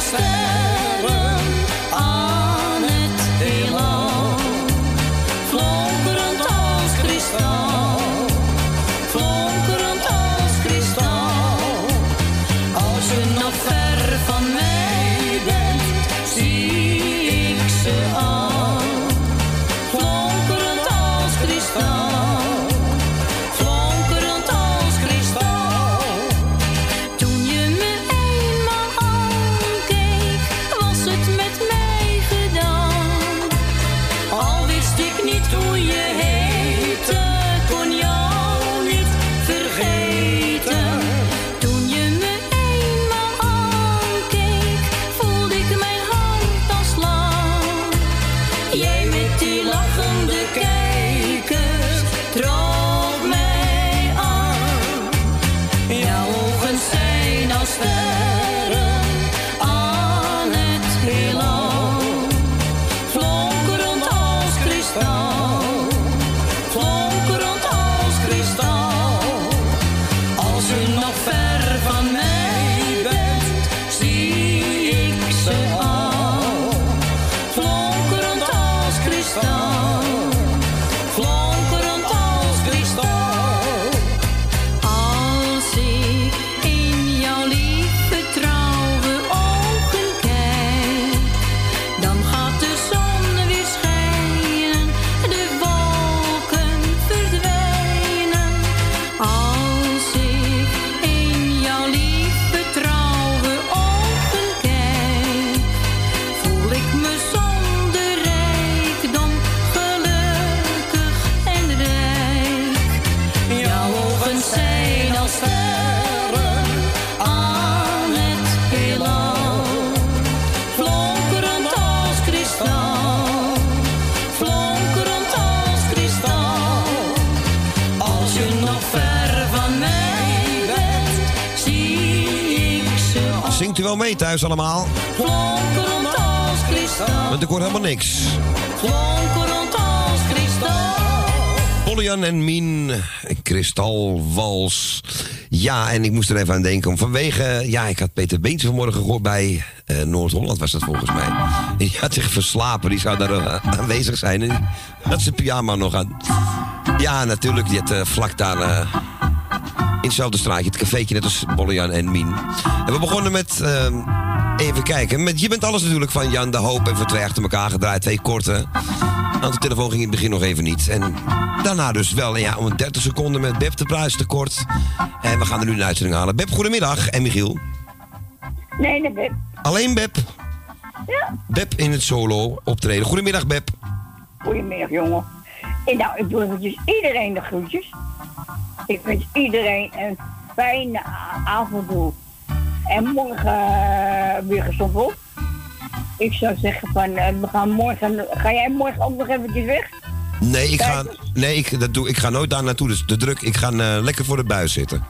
zijn wel mee thuis allemaal? Flonkerend als kristal, Want ik hoor helemaal niks. flonkerend als kristal. Pollian en Mien, Kristalwals. Ja, en ik moest er even aan denken. om Vanwege, ja, ik had Peter Beens vanmorgen gehoord bij eh, Noord-Holland, was dat volgens mij. En die had zich verslapen, die zou daar eh, aanwezig zijn. En die had zijn pyjama nog aan. Ja, natuurlijk, die had eh, vlak daar in hetzelfde straatje, het cafeetje, net als Bollian en Mien. En we begonnen met, eh, even kijken, met Je bent alles natuurlijk van Jan de Hoop. En achter elkaar gedraaid, twee korte. Aan de telefoon ging in het begin nog even niet. En daarna dus wel, ja, om een 30 seconden met Beb de prijs tekort. En we gaan er nu een uitzending halen. Beb, goedemiddag. En Michiel. Nee, dat Beb. Alleen Beb. Ja. Beb in het solo optreden. Goedemiddag, Beb. Goedemiddag, jongen. En nou, ik doe eventjes iedereen de groetjes. Ik wens iedereen een fijne avond toe. En morgen eh, weer gezond op. Ik zou zeggen van, eh, we gaan morgen... Ga jij morgen ook nog eventjes weg? Nee, ik ga, nee ik, dat doe, ik ga nooit daar naartoe. Dus de druk. Ik ga eh, lekker voor de buis zitten.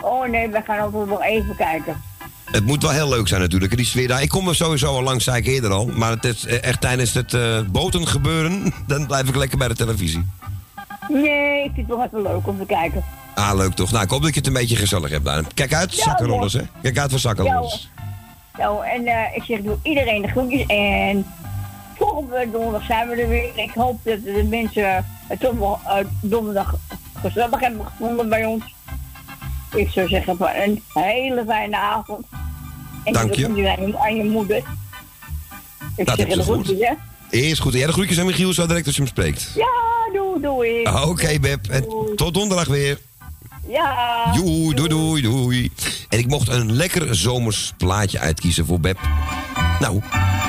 Oh nee, we gaan ook nog even kijken. Het moet wel heel leuk zijn natuurlijk, die sfeer daar. Ik kom er sowieso al langs, zei ik eerder al. Maar het is echt tijdens het boten gebeuren, [LAUGHS] dan blijf ik lekker bij de televisie. Nee, ik vind het wel even leuk om te kijken. Ah, leuk toch. Nou, ik hoop dat je het een beetje gezellig hebt daar. Kijk uit, zakkenrollers, hè. Kijk uit voor zakkenrollers. Nou, en eh, ik zeg, doe iedereen de groetjes. En volgende donderdag zijn we er weer. Ik hoop dat de mensen het toch wel eh, donderdag gezellig hebben gevonden bij ons. Ik zou zeggen, van een hele fijne avond. En Dank je. groetjes aan je, je moeder. Ik Dat zeg is de goed. groetjes, Eerst goed. Ja, de groetjes aan Michiel zo direct als je hem spreekt. Ja, doei, doei. Ah, Oké, Beb. En tot donderdag weer. Ja. Doei, doei, doei, doei. En ik mocht een lekker zomers plaatje uitkiezen voor Beb. Nou,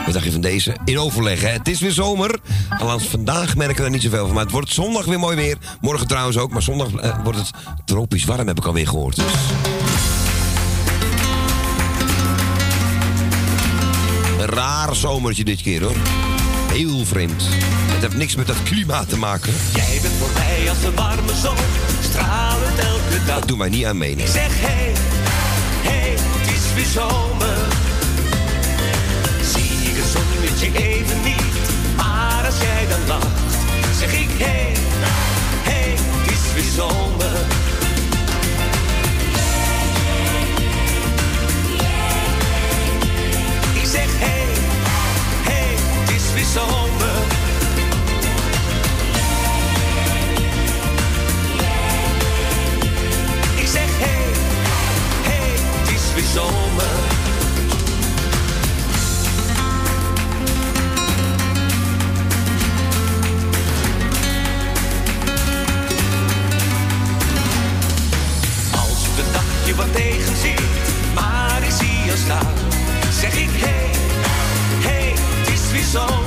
wat dacht je van deze? In overleg, hè? Het is weer zomer. Althans, vandaag merken we er niet zoveel van. Maar het wordt zondag weer mooi weer. Morgen trouwens ook. Maar zondag eh, wordt het tropisch warm, heb ik alweer gehoord. Dus. Een raar zomertje dit keer, hoor. Heel vreemd. Het heeft niks met dat klimaat te maken. Jij bent voor mij als een warme zon, stralend elke dag. Dat doet mij niet aan mee, nee. Ik zeg hey, hey, het is weer zomer. Zie ik het zonnetje even niet, maar als jij dan lacht, zeg ik hey, hey, het is weer zomer. Ik zeg hey, zomer. zomer. Als de dag dagje wat tegen maar is zie je staan, zeg ik hey, hey, het is weer zomer.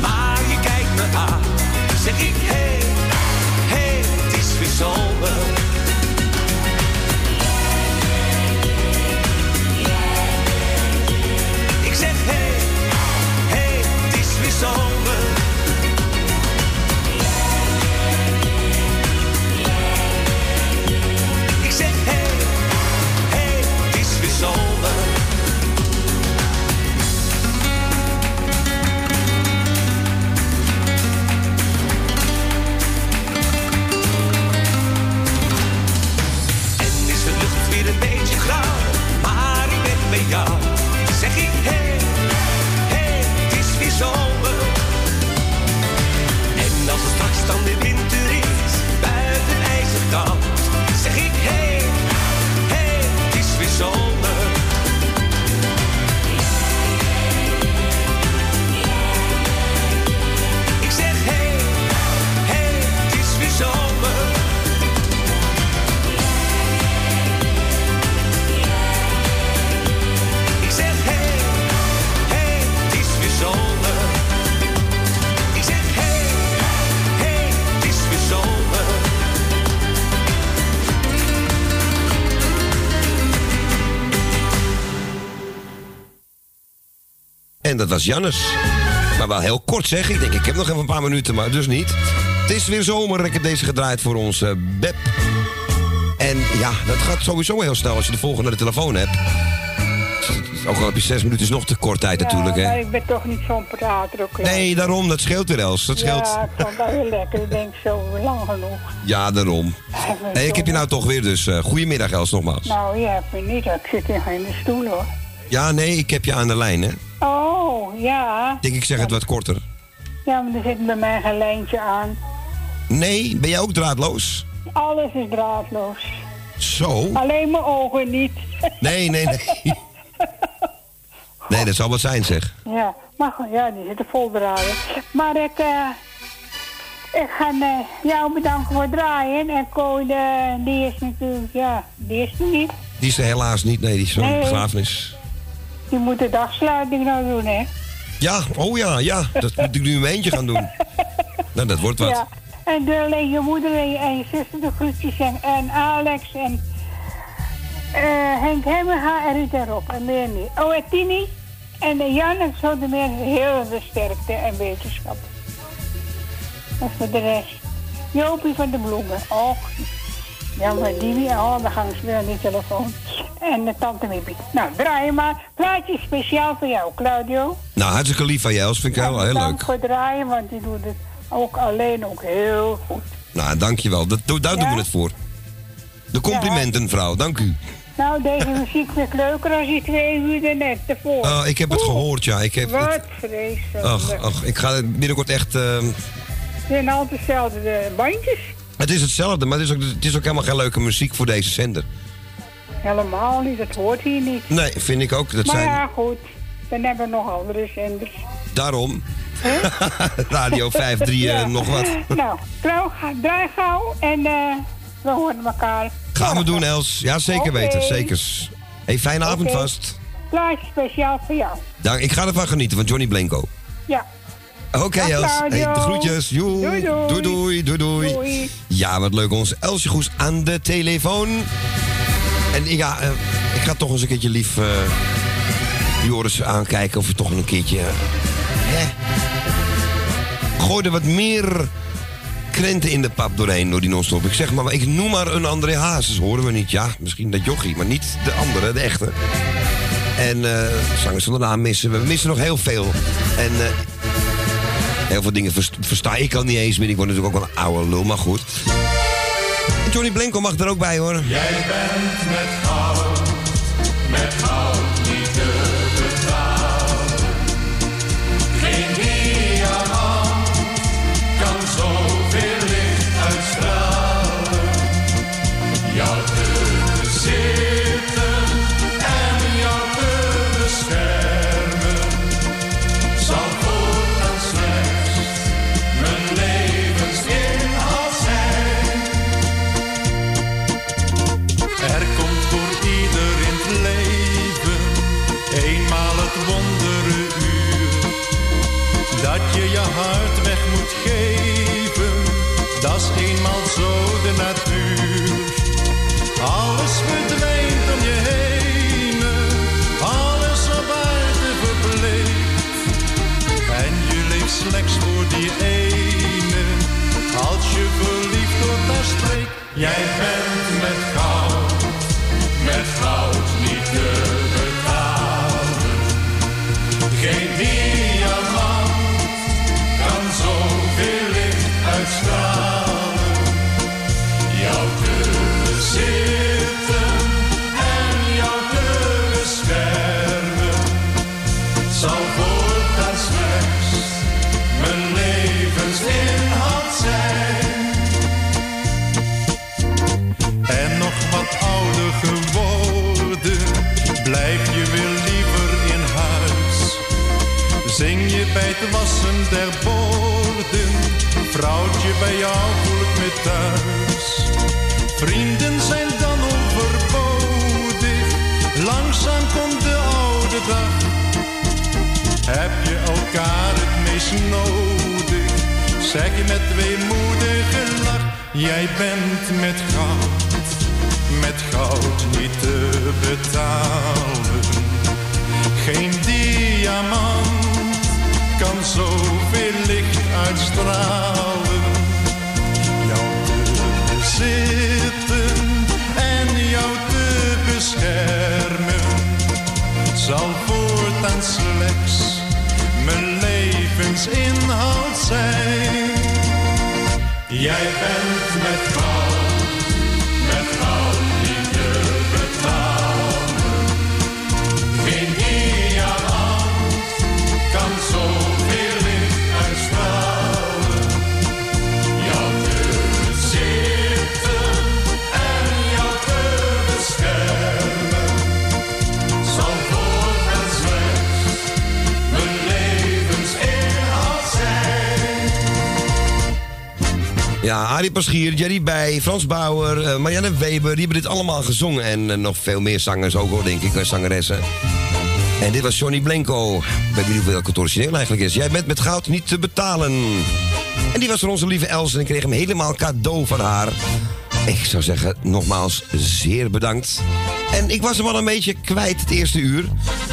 maar je kijkt me aan. Zeg ik, hé, hé, hey, het is weer zo. God. Was Jannes. Maar wel heel kort zeg. Ik denk, ik heb nog even een paar minuten, maar dus niet. Het is weer zomer. Ik heb deze gedraaid voor onze Beb. En ja, dat gaat sowieso heel snel als je de volgende aan de telefoon hebt. Ook al heb je zes minuten, is nog te kort tijd natuurlijk, maar hè? ik ben toch niet zo'n prater ook. Nee, daarom. Dat scheelt weer, Els. Dat scheelt. Ja, ik vond dat heel lekker. Ik denk zo lang genoeg. Ja, daarom. Hey, ik heb je nou toch weer, dus eh goedemiddag, Els, nogmaals. Nou, je hebt me niet. Ik zit hier in de stoel hoor. Ja, nee, ik heb je aan de lijn, hè? Oh, ja. Ik denk, ik zeg het wat korter. Ja, maar er zit bij mij geen lijntje aan. Nee, ben jij ook draadloos? Alles is draadloos. Zo? Alleen mijn ogen niet. Nee, nee, nee. Nee, dat zal wat zijn, zeg. Ja, maar ja, die zitten vol draaien. Maar ik, eh, ik ga eh, jou bedanken voor het draaien. En Kooi, eh, die is natuurlijk, ja, die is er niet. Die is er helaas niet, nee, die is zo'n Nee. begrafenis. Die moet de dagsluiting nou doen, hè? Ja, oh ja, ja. Dat moet ik nu in mijn eentje gaan doen. [LAUGHS] Nou, dat wordt wat. Ja. En de, je moeder en je, en je zuster de groetjes en, en Alex en eh, Henk Hemmerga en Rita Rob en meer niet. Oh, en Tini en de Jan en zo de meer heel veel sterkte en wetenschap. En voor de rest, Jopie van de Bloemen. Och, ja, maar die, oh, dan gaan weer aan die telefoon. En de tante Miepie. Nou, draai maar. Plaatje speciaal voor jou, Claudio. Nou, hartstikke lief van je, Els. Vind ik heel, heel Dank leuk. voor het draaien, want die doet het ook alleen ook heel goed. Nou, dankjewel. Dat, daar doen we het voor. De complimenten, vrouw. Dank u. Nou, deze muziek vind ik leuker als die twee uur er net ervoor. Oh, ik heb het Oeh, gehoord, ja. Ik heb Wat het, vreselijk. ach, ach, ik ga binnenkort echt... ehm, Het zijn altijd dezelfde eh, bandjes. Het is hetzelfde, maar het is, ook, het is ook helemaal geen leuke muziek voor deze zender. Helemaal niet, dat hoort hier niet. Nee, vind ik ook. Dat maar zijn ja, goed. Dan hebben we nog andere zenders. daarom. [LAUGHS] Radio 53 Ja. eh, nog wat. nou, draai gauw en eh, we horen elkaar. Gaan we doen, Els. Ja, zeker weten. Zekers. Hey, fijne avond vast. Plaatje speciaal voor jou. Dank, ik ga ervan genieten van Johnny Blanco. Ja. Oké, Els. Hey, de groetjes. Joe. Doei, doei. doei, doei, doei, doei. Doei. Ja, wat leuk. Onze Elsje Goes aan de telefoon. En ja, eh, ik ga toch eens een keertje lief eh, Joris aankijken of we toch een keertje... hè? Gooi er wat meer krenten in de pap doorheen door die non-stop. Ik zeg maar, ik noem maar een André Hazes. Horen we niet? Ja, misschien dat jochie, maar niet de andere, de echte. En eh zangers zonder naam missen we. We missen nog heel veel. En heel veel dingen verst- versta ik al niet eens meer. Ik word natuurlijk ook wel een oude lul, maar goed. Johnny Blanco mag er ook bij hoor. Jij bent met Bent bij jou voel ik me thuis. Vrienden zijn dan overbodig, langzaam komt de oude dag. Heb je elkaar het meest nodig, zeg je met weemoedige lach. Jij bent met goud, met goud niet te betalen. Geen diamant zoveel licht uitstralen. En jou te beschermen zal voortaan slechts mijn levensinhoud zijn. Jij bent met goud, Ja, Arie Paschier, Jerry Bij, Frans Bauer, eh, Marianne Weber, die hebben dit allemaal gezongen. En eh, nog veel meer zangers ook hoor, denk ik, eh, zangeressen. En dit was Johnny Blanco. Ik ben benieuwd welke het origineel eigenlijk is. Jij bent met goud niet te betalen. En die was voor onze lieve Els en ik kreeg hem helemaal cadeau van haar. Ik zou zeggen, nogmaals, zeer bedankt. En ik was hem al een beetje kwijt het eerste uur.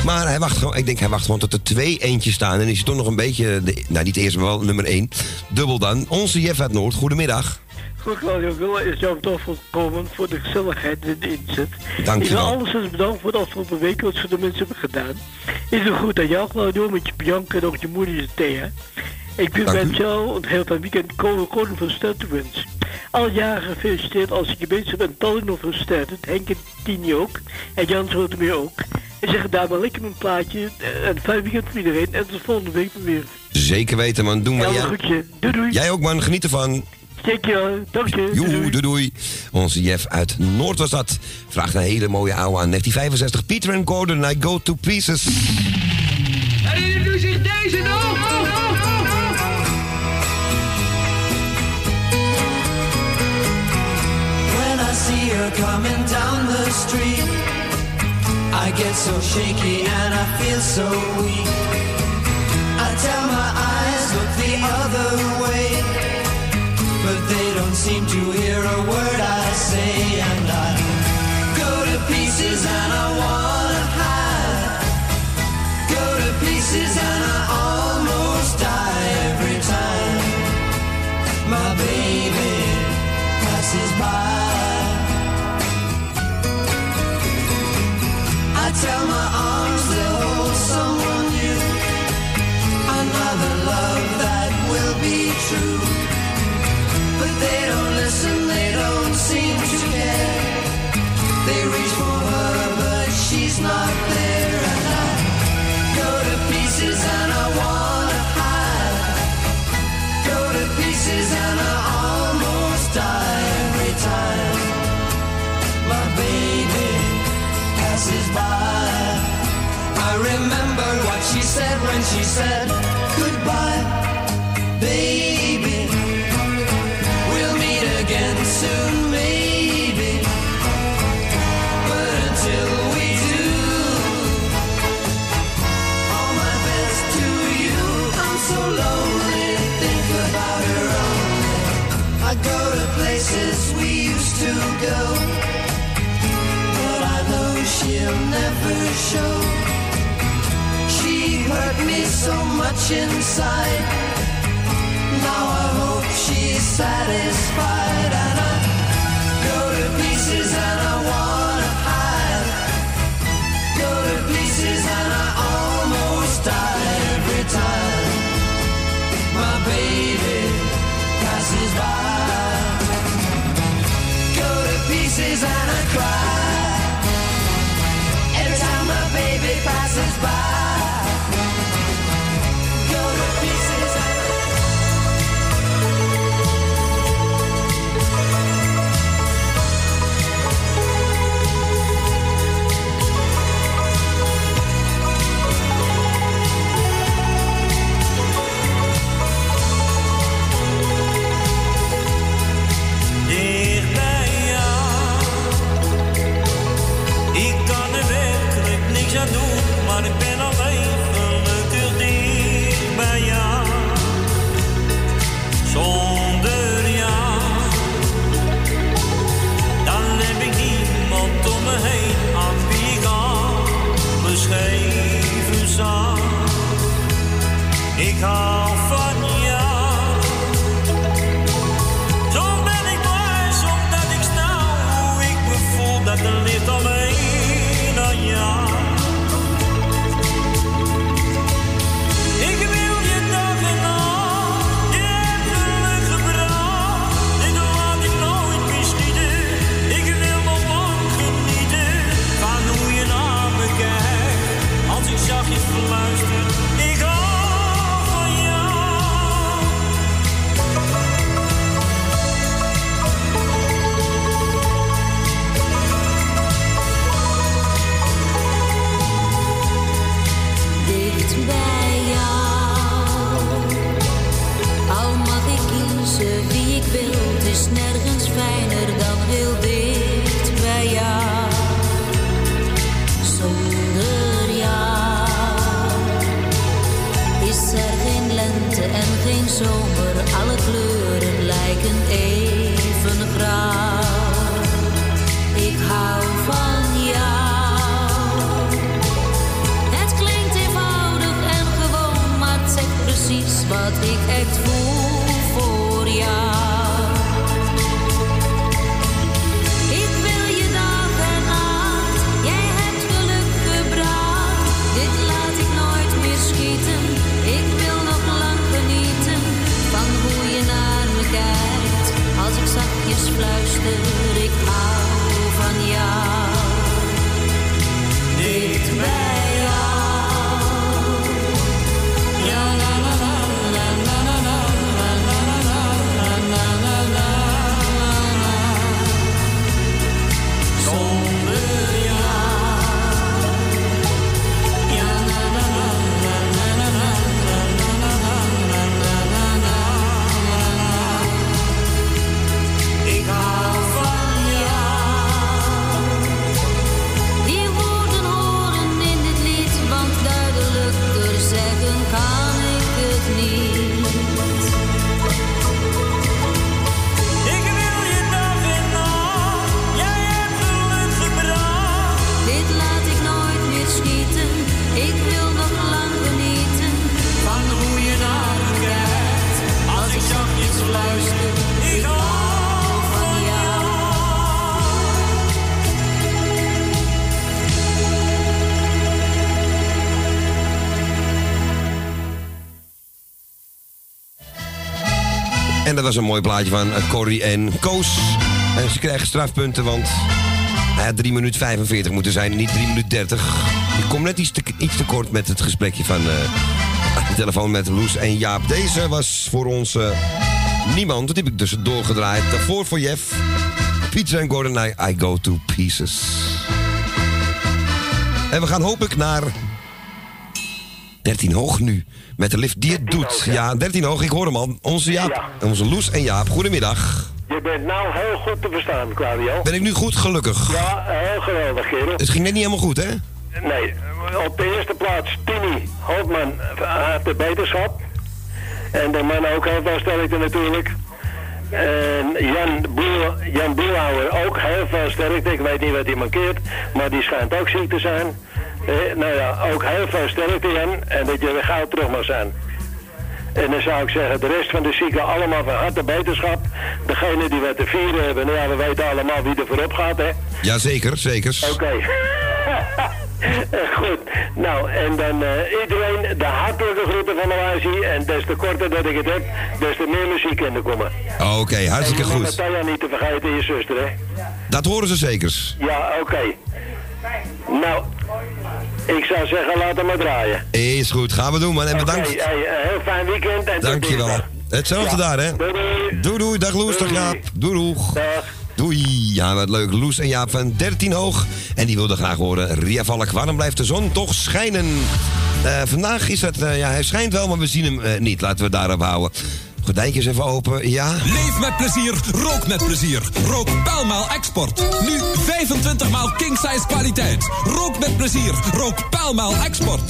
Maar hij wacht gewoon, ik denk hij wacht gewoon tot er twee eentjes staan. En is hij toch nog een beetje, de, nou niet eerst, maar wel nummer één. Dubbel dan. Onze Jeff uit Noord, goedemiddag. Goed, Claudio Wille is jouw toch volkomen voor de gezelligheid en de inzet. Dank Ik je wil wel. alles bedankt voor de afgelopen week wat ze de mensen hebben gedaan. Is het goed aan jou, Claudio, met je Bianca en ook je moeder, je Thea. Ik Dank met jou een heel fijn weekend koning, koning van ster te wensen. Al jaren gefeliciteerd als ik je bezig ben, Tallinn nog van ster. Henk en Tini ook. En Jan Zotemeer ook. En zeg daar maar lekker een plaatje. En fijn weekend voor iedereen. En tot volgende week weer. Zeker weten man, doen maar. Ja, groetje. Doei doei. Jij ook man, geniet ervan. Dankjewel. Dank je. Joe, doei doei. Onze Jeff uit Noord was dat. Vraagt een hele mooie oude aan 1965. Peter and Gordon, I go to pieces. Herinnert u zich deze nog? Coming down the street, I get so shaky and I feel so weak. I tell my eyes, look the other way, but they don't seem to hear a word I say, and I go to pieces and I wanna hide. Go to pieces and I said when she said goodbye, hurt me so much inside. Now I hope she's satisfied, and I go to pieces and I wanna hide. Go to pieces and I almost die every time. My baby passes by. Go to pieces and I cry. Every time my baby passes by. maar ik ben alleen gelukkig dicht bij jou. Zonder jou, dan heb ik niemand om me heen aan wie ik al beschreven zag. Ik hou van Soms ben ik blij, omdat ik snel hoe ik me voel dat er licht om me was een mooi plaatje van eh, Corrie en Koos. En ze krijgen strafpunten, want had 3 minuten 45 moeten zijn, niet 3 minuten 30. Ik kom net iets te, iets te kort met het gesprekje van eh, de telefoon met Loes en Jaap. Deze was voor ons eh, niemand, dat heb ik dus doorgedraaid. Daarvoor voor Jeff, Pizza en Gordon, I, I Go To Pieces. En we gaan hopelijk naar 13 hoog nu. Met de lift die het doet. Ja, 13 hoog, ik hoor hem al. Onze Jaap, onze Loes en Jaap, goedemiddag. Je bent nou heel goed te verstaan, Claudio. Ben ik nu goed gelukkig? Ja, heel geweldig, kerel. Het ging net niet helemaal goed, hè? Nee, op de eerste plaats Tini Holtman had de beterschap. En de man ook heel veel sterkte natuurlijk. En Jan, Boel, Jan Boelhouwer ook heel veel sterkte. Ik weet niet wat hij mankeert, maar die schijnt ook ziek te zijn. Eh, nou ja, ook heel veel sterkte Jan. En dat je weer gauw terug mag zijn. En dan zou ik zeggen, de rest van de zieken allemaal van harte beterschap. Degene die wat te vieren hebben, nou ja, we weten allemaal wie er voorop gaat, hè. Ja, zeker, zeker. Oké. Eh, [LAUGHS] Goed. Nou, en dan eh, iedereen de hartelijke groeten van Malaisi. En des te korter dat ik het heb, des te meer muziek in te komen. Oké, hartstikke en goed. Natalia niet te vergeten, je zuster, hè? Dat horen ze zeker. Ja, oké. Nou, ik zou zeggen, laat hem maar draaien. Is goed, gaan we doen, man. En bedankt. Hey, een heel fijn weekend. En Dankjewel. Hetzelfde Ja. daar, hè? Doei, doei. Doei, doei. Dag Loes, dag Jaap. Doei, doeg. Doei. Ja, wat leuk. Loes en Jaap van 13 hoog. En die wilde graag horen. Ria Valk, waarom blijft de zon toch schijnen? Eh, vandaag is het, eh, ja, hij schijnt wel, maar we zien hem eh, niet. Laten we daarop houden. Gordijntjes even open, ja. Leef met plezier, rook met plezier. Rook Paalmaal Export. Nu 25 maal king size kwaliteit. Rook met plezier, rook Paalmaal Export.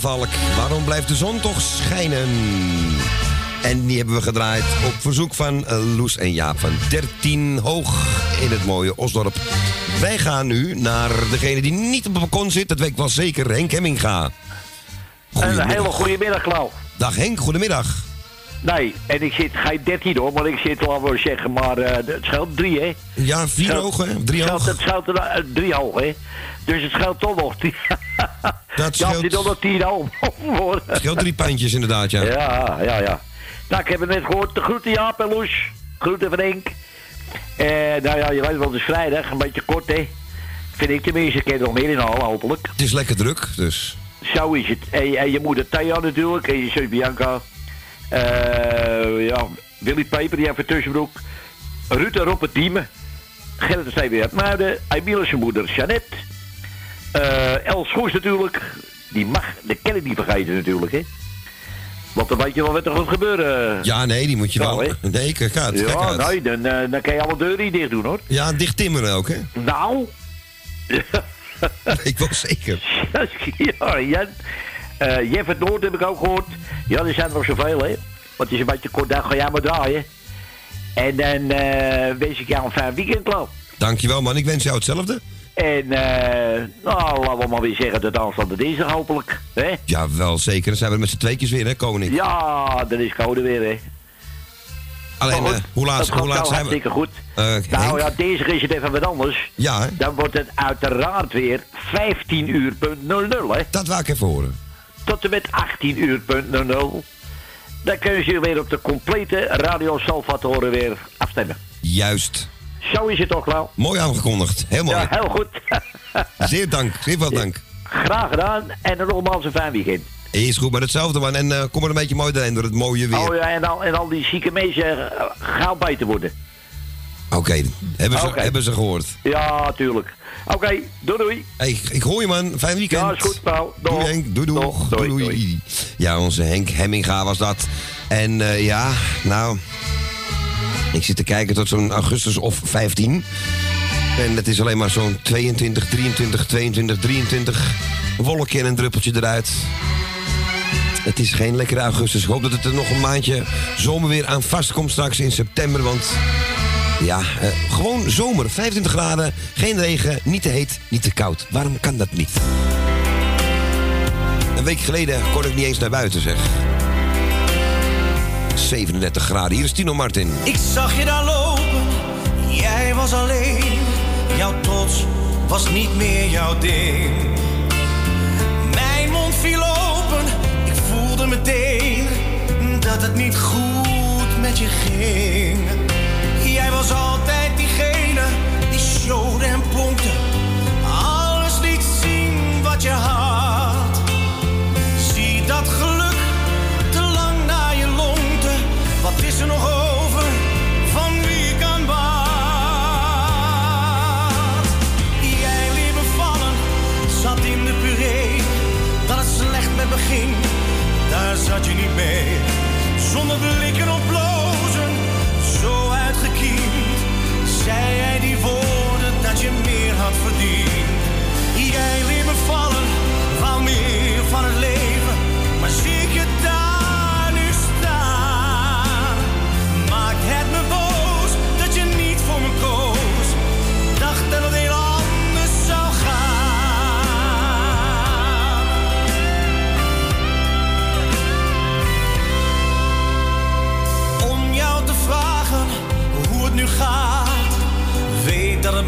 Valk, waarom blijft de zon toch schijnen? En die hebben we gedraaid op verzoek van eh, Loes en Jaap van 13 hoog in het mooie Osdorp. Wij gaan nu naar degene die niet op het balkon zit, dat weet ik wel zeker, Henk Hemminga. Een hele goede middag, Klauw. Dag Henk, goedemiddag. Nee, en ik zit geen 13 hoor, maar ik zit, laten we zeggen, maar eh, het scheelt drie, hè? Ja, vier hoog, hè? Drie hoog. Het scheelt eh, drie hoog, hè? Dus het scheelt toch nog. [LAUGHS] Dat scheelt- die nog tien hoog worden. Het scheelt drie pijntjes inderdaad, ja. Ja, ja, ja. Nou, ik heb het net gehoord. De groeten Jaap en Loes. Groeten van Henk. Eh, nou ja, je weet wel, het is vrijdag. Een beetje kort, hè? Vind ik tenminste. Ik er nog meer in halen, hopelijk. Het is lekker druk, dus... Zo is het. En, en je moeder Thea natuurlijk. En je zus Bianca. Eh, ja, Willy Peper, die heeft een tussenbroek. Ruud en Rob het Diemen. Gerrit de Steven uit Muiden. Emiele zijn moeder Jeannette. Eh Els Goes natuurlijk. Die mag, kan ik niet vergeten natuurlijk, hè. Want dan weet je wel wat er gaat gebeuren. Ja, nee, die moet je wel... hè? Nee, kijk uit, kijk Ja, uit. nee, dan, eh, dan kan je alle deuren niet dicht doen, hoor. Ja, dicht timmeren ook, hè? Nou. [LAUGHS] ik wel zeker. [LAUGHS] ja, Jan. Eh Jeff het Noord heb ik ook gehoord. Ja, er zijn er nog zoveel, hè. Want het is een beetje kort dag, ga jij maar draaien. En dan eh, wens ik jou een fijn weekend, Klaus. Dankjewel, man. Ik wens jou hetzelfde. En, eh, nou, laten we maar weer zeggen dat aanstaande dinsdag hopelijk. Hè? Ja, wel zeker. Dan zijn we met z'n tweetjes weer, hè, koning? Ja, dan is code weer, hè. Alleen, Maar eh, hoe laat, hoe laat zijn we? goed. Eh, Nou ja, dinsdag is het even wat anders. Ja, hè? Dan wordt het uiteraard weer 15 uur punt 00, hè. Dat wou ik even horen. tot en met 18 uur. punt nul nul. Dan kunnen ze weer op de complete Radio Salvatore weer afstemmen. Juist. Zo is het toch, Lau? Mooi aangekondigd. Heel mooi. Ja, heel goed. [LAUGHS] Zeer dank. Zeer veel dank. Graag gedaan en nogmaals een fijn weekend. Is goed, maar hetzelfde man. En eh, kom er een beetje mooi doorheen door het mooie weer. Oh ja, en al, en al die zieke mensen gauw bij te worden. Oké, hebben, ze, hebben ze gehoord. Ja, tuurlijk. Oké, doei doei. Hey, ik hoor je man. Fijn weekend. Ja, is goed, Paul. Doei Henk. Doei doei. doei, doei. Ja, onze Henk Hemminga was dat. En eh, ja, nou... Ik zit te kijken tot zo'n augustus of 15. En het is alleen maar zo'n 22, 23, 22, 23. Een wolkje en een druppeltje eruit. Het is geen lekkere augustus. Ik hoop dat het er nog een maandje zomerweer aan vastkomt straks in september. Want ja, eh, gewoon zomer. 25 graden, geen regen, niet te heet, niet te koud. Waarom kan dat niet? Een week geleden kon ik niet eens naar buiten, zeg. 37 graden. Hier is Tino Martin. Ik zag je daar lopen, jij was alleen. Jouw trots was niet meer jouw ding. Mijn mond viel open, ik voelde meteen dat het niet goed met je ging. Jij was altijd je niet mee. Zonder blikken of blozen, zo uitgekiend. Zei jij die woorden dat je meer had verdiend. Jij liet me vallen, wou meer van het leven.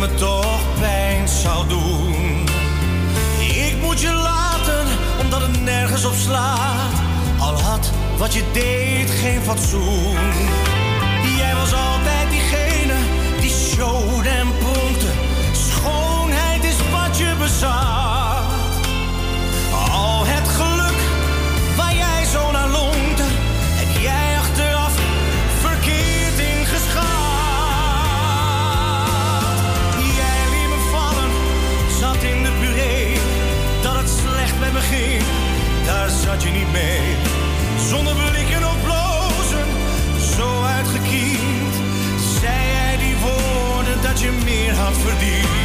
Me toch pijn zou doen. Ik moet je laten omdat het nergens op slaat. Al had wat je deed geen fatsoen. Jij was altijd diegene die showde en zat je niet mee. Zonder blikken of blozen, zo uitgekiend. Zei jij die woorden dat je meer had verdiend.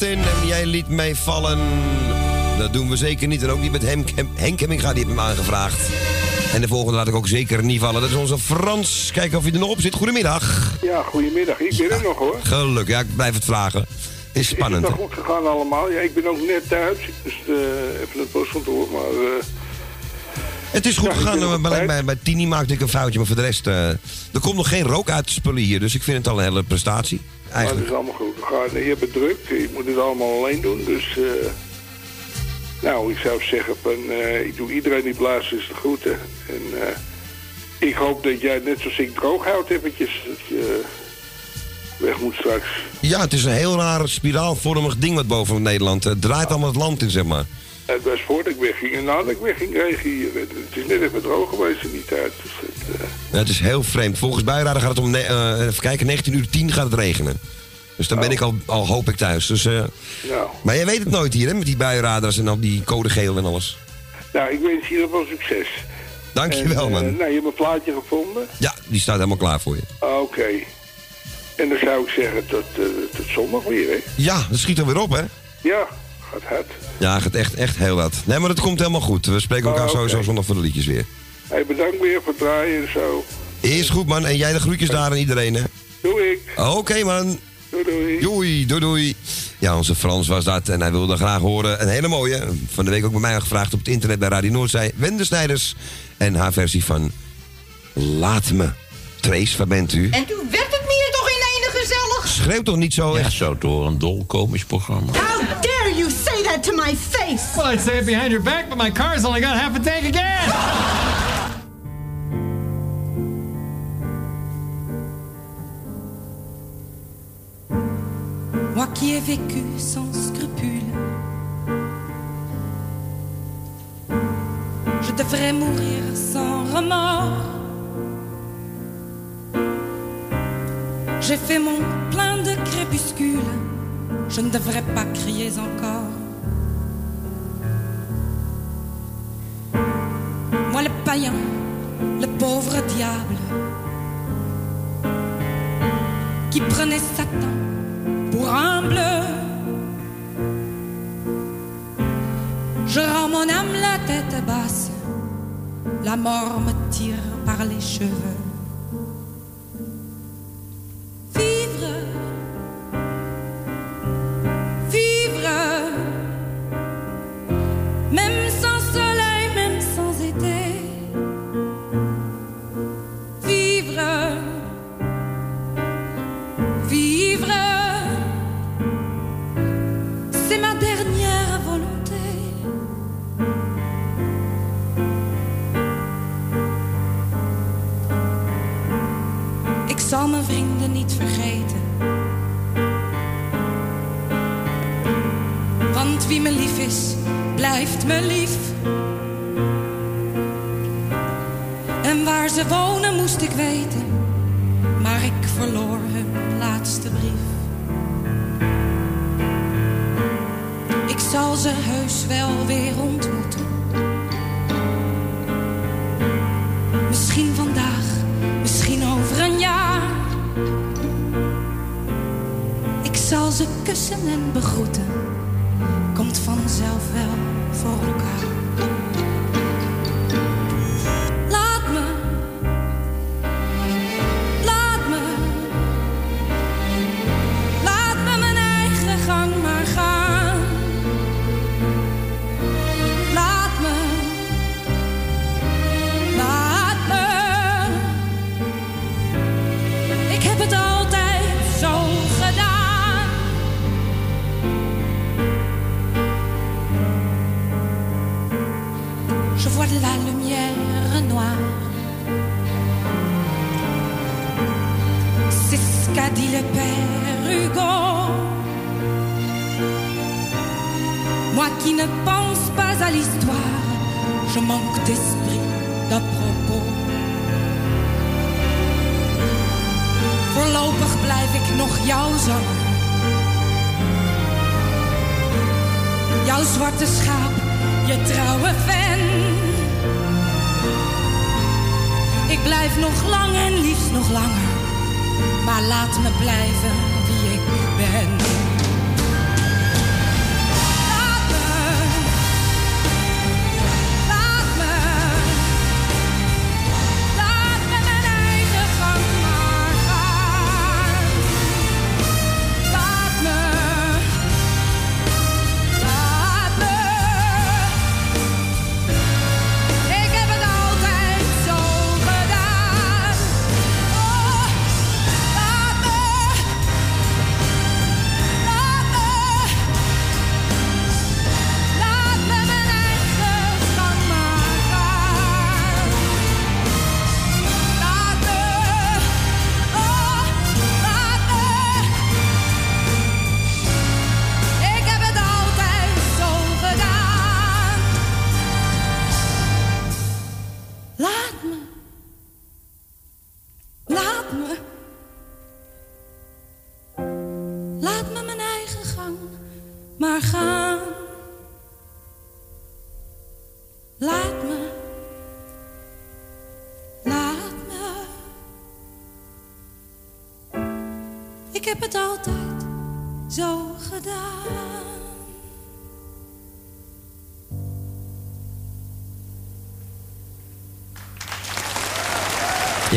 Martin, en jij liet mij vallen. Dat doen we zeker niet. En ook niet met Henk, Henk Hemminga, die heeft hem aangevraagd. En de volgende laat ik ook zeker niet vallen. Dat is onze Frans. Kijken of hij er nog op zit. Goedemiddag. Ja, goedemiddag. Ik ben er nog hoor. Geluk, ja, ik blijf het vragen. Het is spannend. Is het nog goed gegaan allemaal? Ja, ik ben ook net thuis. Ik moest eh, even het postkantoor, maar... eh, Het is goed Ja, gegaan. Bij, bij, bij Tini maakte ik een foutje. Maar voor de rest... eh, er komt nog geen rook uit de spullen hier. Dus ik vind het al een hele prestatie. Maar het Eigenlijk. is allemaal goed gegaan. Je het druk. Je moet het allemaal alleen doen, dus... eh, Nou, ik zou zeggen, van, eh, ik doe iedereen die blazers de groeten. En eh, ik hoop dat jij net zoals ik droog houdt eventjes. Dat je weg moet straks. Ja, het is een heel raar spiraalvormig ding wat boven Nederland. Het draait allemaal het land in, zeg maar. Het was voordat ik wegging en nadat ik wegging regen hier. Het is net even droog geweest in die tijd. Dus het, eh, Ja, het is heel vreemd. Volgens bijraden gaat het om, eh, even kijken, 19 uur 10 gaat het regenen. Dus dan ben ik al, al hoop ik thuis. Dus, eh, nou, maar je weet het nooit hier, hè, met die buienradars en al die code geel en alles. nou, ik wens je ieder geval succes. Dankjewel, En, man. eh, nou, je hebt een plaatje gevonden? Ja, die staat helemaal klaar voor je. Oké. En dan zou ik zeggen tot, eh, tot zondag weer, hè? Ja, dat schiet er weer op, hè? Ja, gaat hard. Ja, gaat echt, echt heel wat. Nee, maar het komt helemaal goed. We spreken elkaar Oh, oké. sowieso zondag voor de liedjes weer. Hey, bedankt weer voor het draaien en zo. Is goed, man. En jij de groetjes daar aan iedereen, hè? Doe ik. Oké, man. Doei, doei. Doei, doei, doei. Ja, onze Frans was dat en hij wilde graag horen. Een hele mooie. Van de week ook bij mij gevraagd op het internet bij Radio Noordzij. Wende Snijders. En haar versie van Laat me. Trace, waar bent u? En toen werd het meer toch in ene gezellig? Schreeuw toch niet zo, Ja, zo door een dolkomisch programma. Dare you say that to my face? Well, I'd say it behind your back, but my car's only got half a tank of gas. Moi qui ai vécu sans scrupule, je devrais mourir sans remords. J'ai fait mon plein de crépuscules, je ne devrais pas crier encore. Moi le païen, le pauvre diable, qui prenait Satan pour un bleu. Je rends mon âme la tête basse, la mort me tire par les cheveux. Même sans soleil, même sans été. Vivre, vivre, c'est ma dernière volonté. Ik Wie me lief is, blijft me lief. En waar ze wonen moest ik weten, maar ik verloor hun laatste brief. Ik zal ze heus wel weer ontmoeten. Misschien vandaag, misschien over een jaar. Ik zal ze kussen en begroeten. Komt vanzelf wel voor elkaar.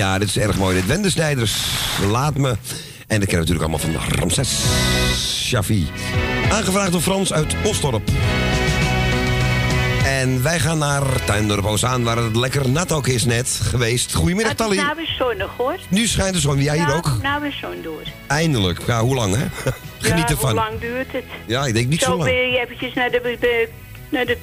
Ja, dit is erg mooi. Dit Wende Snijders, laat me. En dat ken je natuurlijk allemaal van Ramses Shafi. Aangevraagd door Frans uit Osdorp. En wij gaan naar Tuindorp Ozaan, waar het lekker nat ook is net geweest. Goedemiddag, Het is Tally. nou weer zonnig hoor. Nu schijnt de zon. Jij hier ook? nou weer zon door. Eindelijk. Ja, hoe lang, hè? [LAUGHS] Geniet ja, ervan. hoe lang duurt het? Ja, ik denk niet zo, zo lang. ben je eventjes naar de, de- naar de,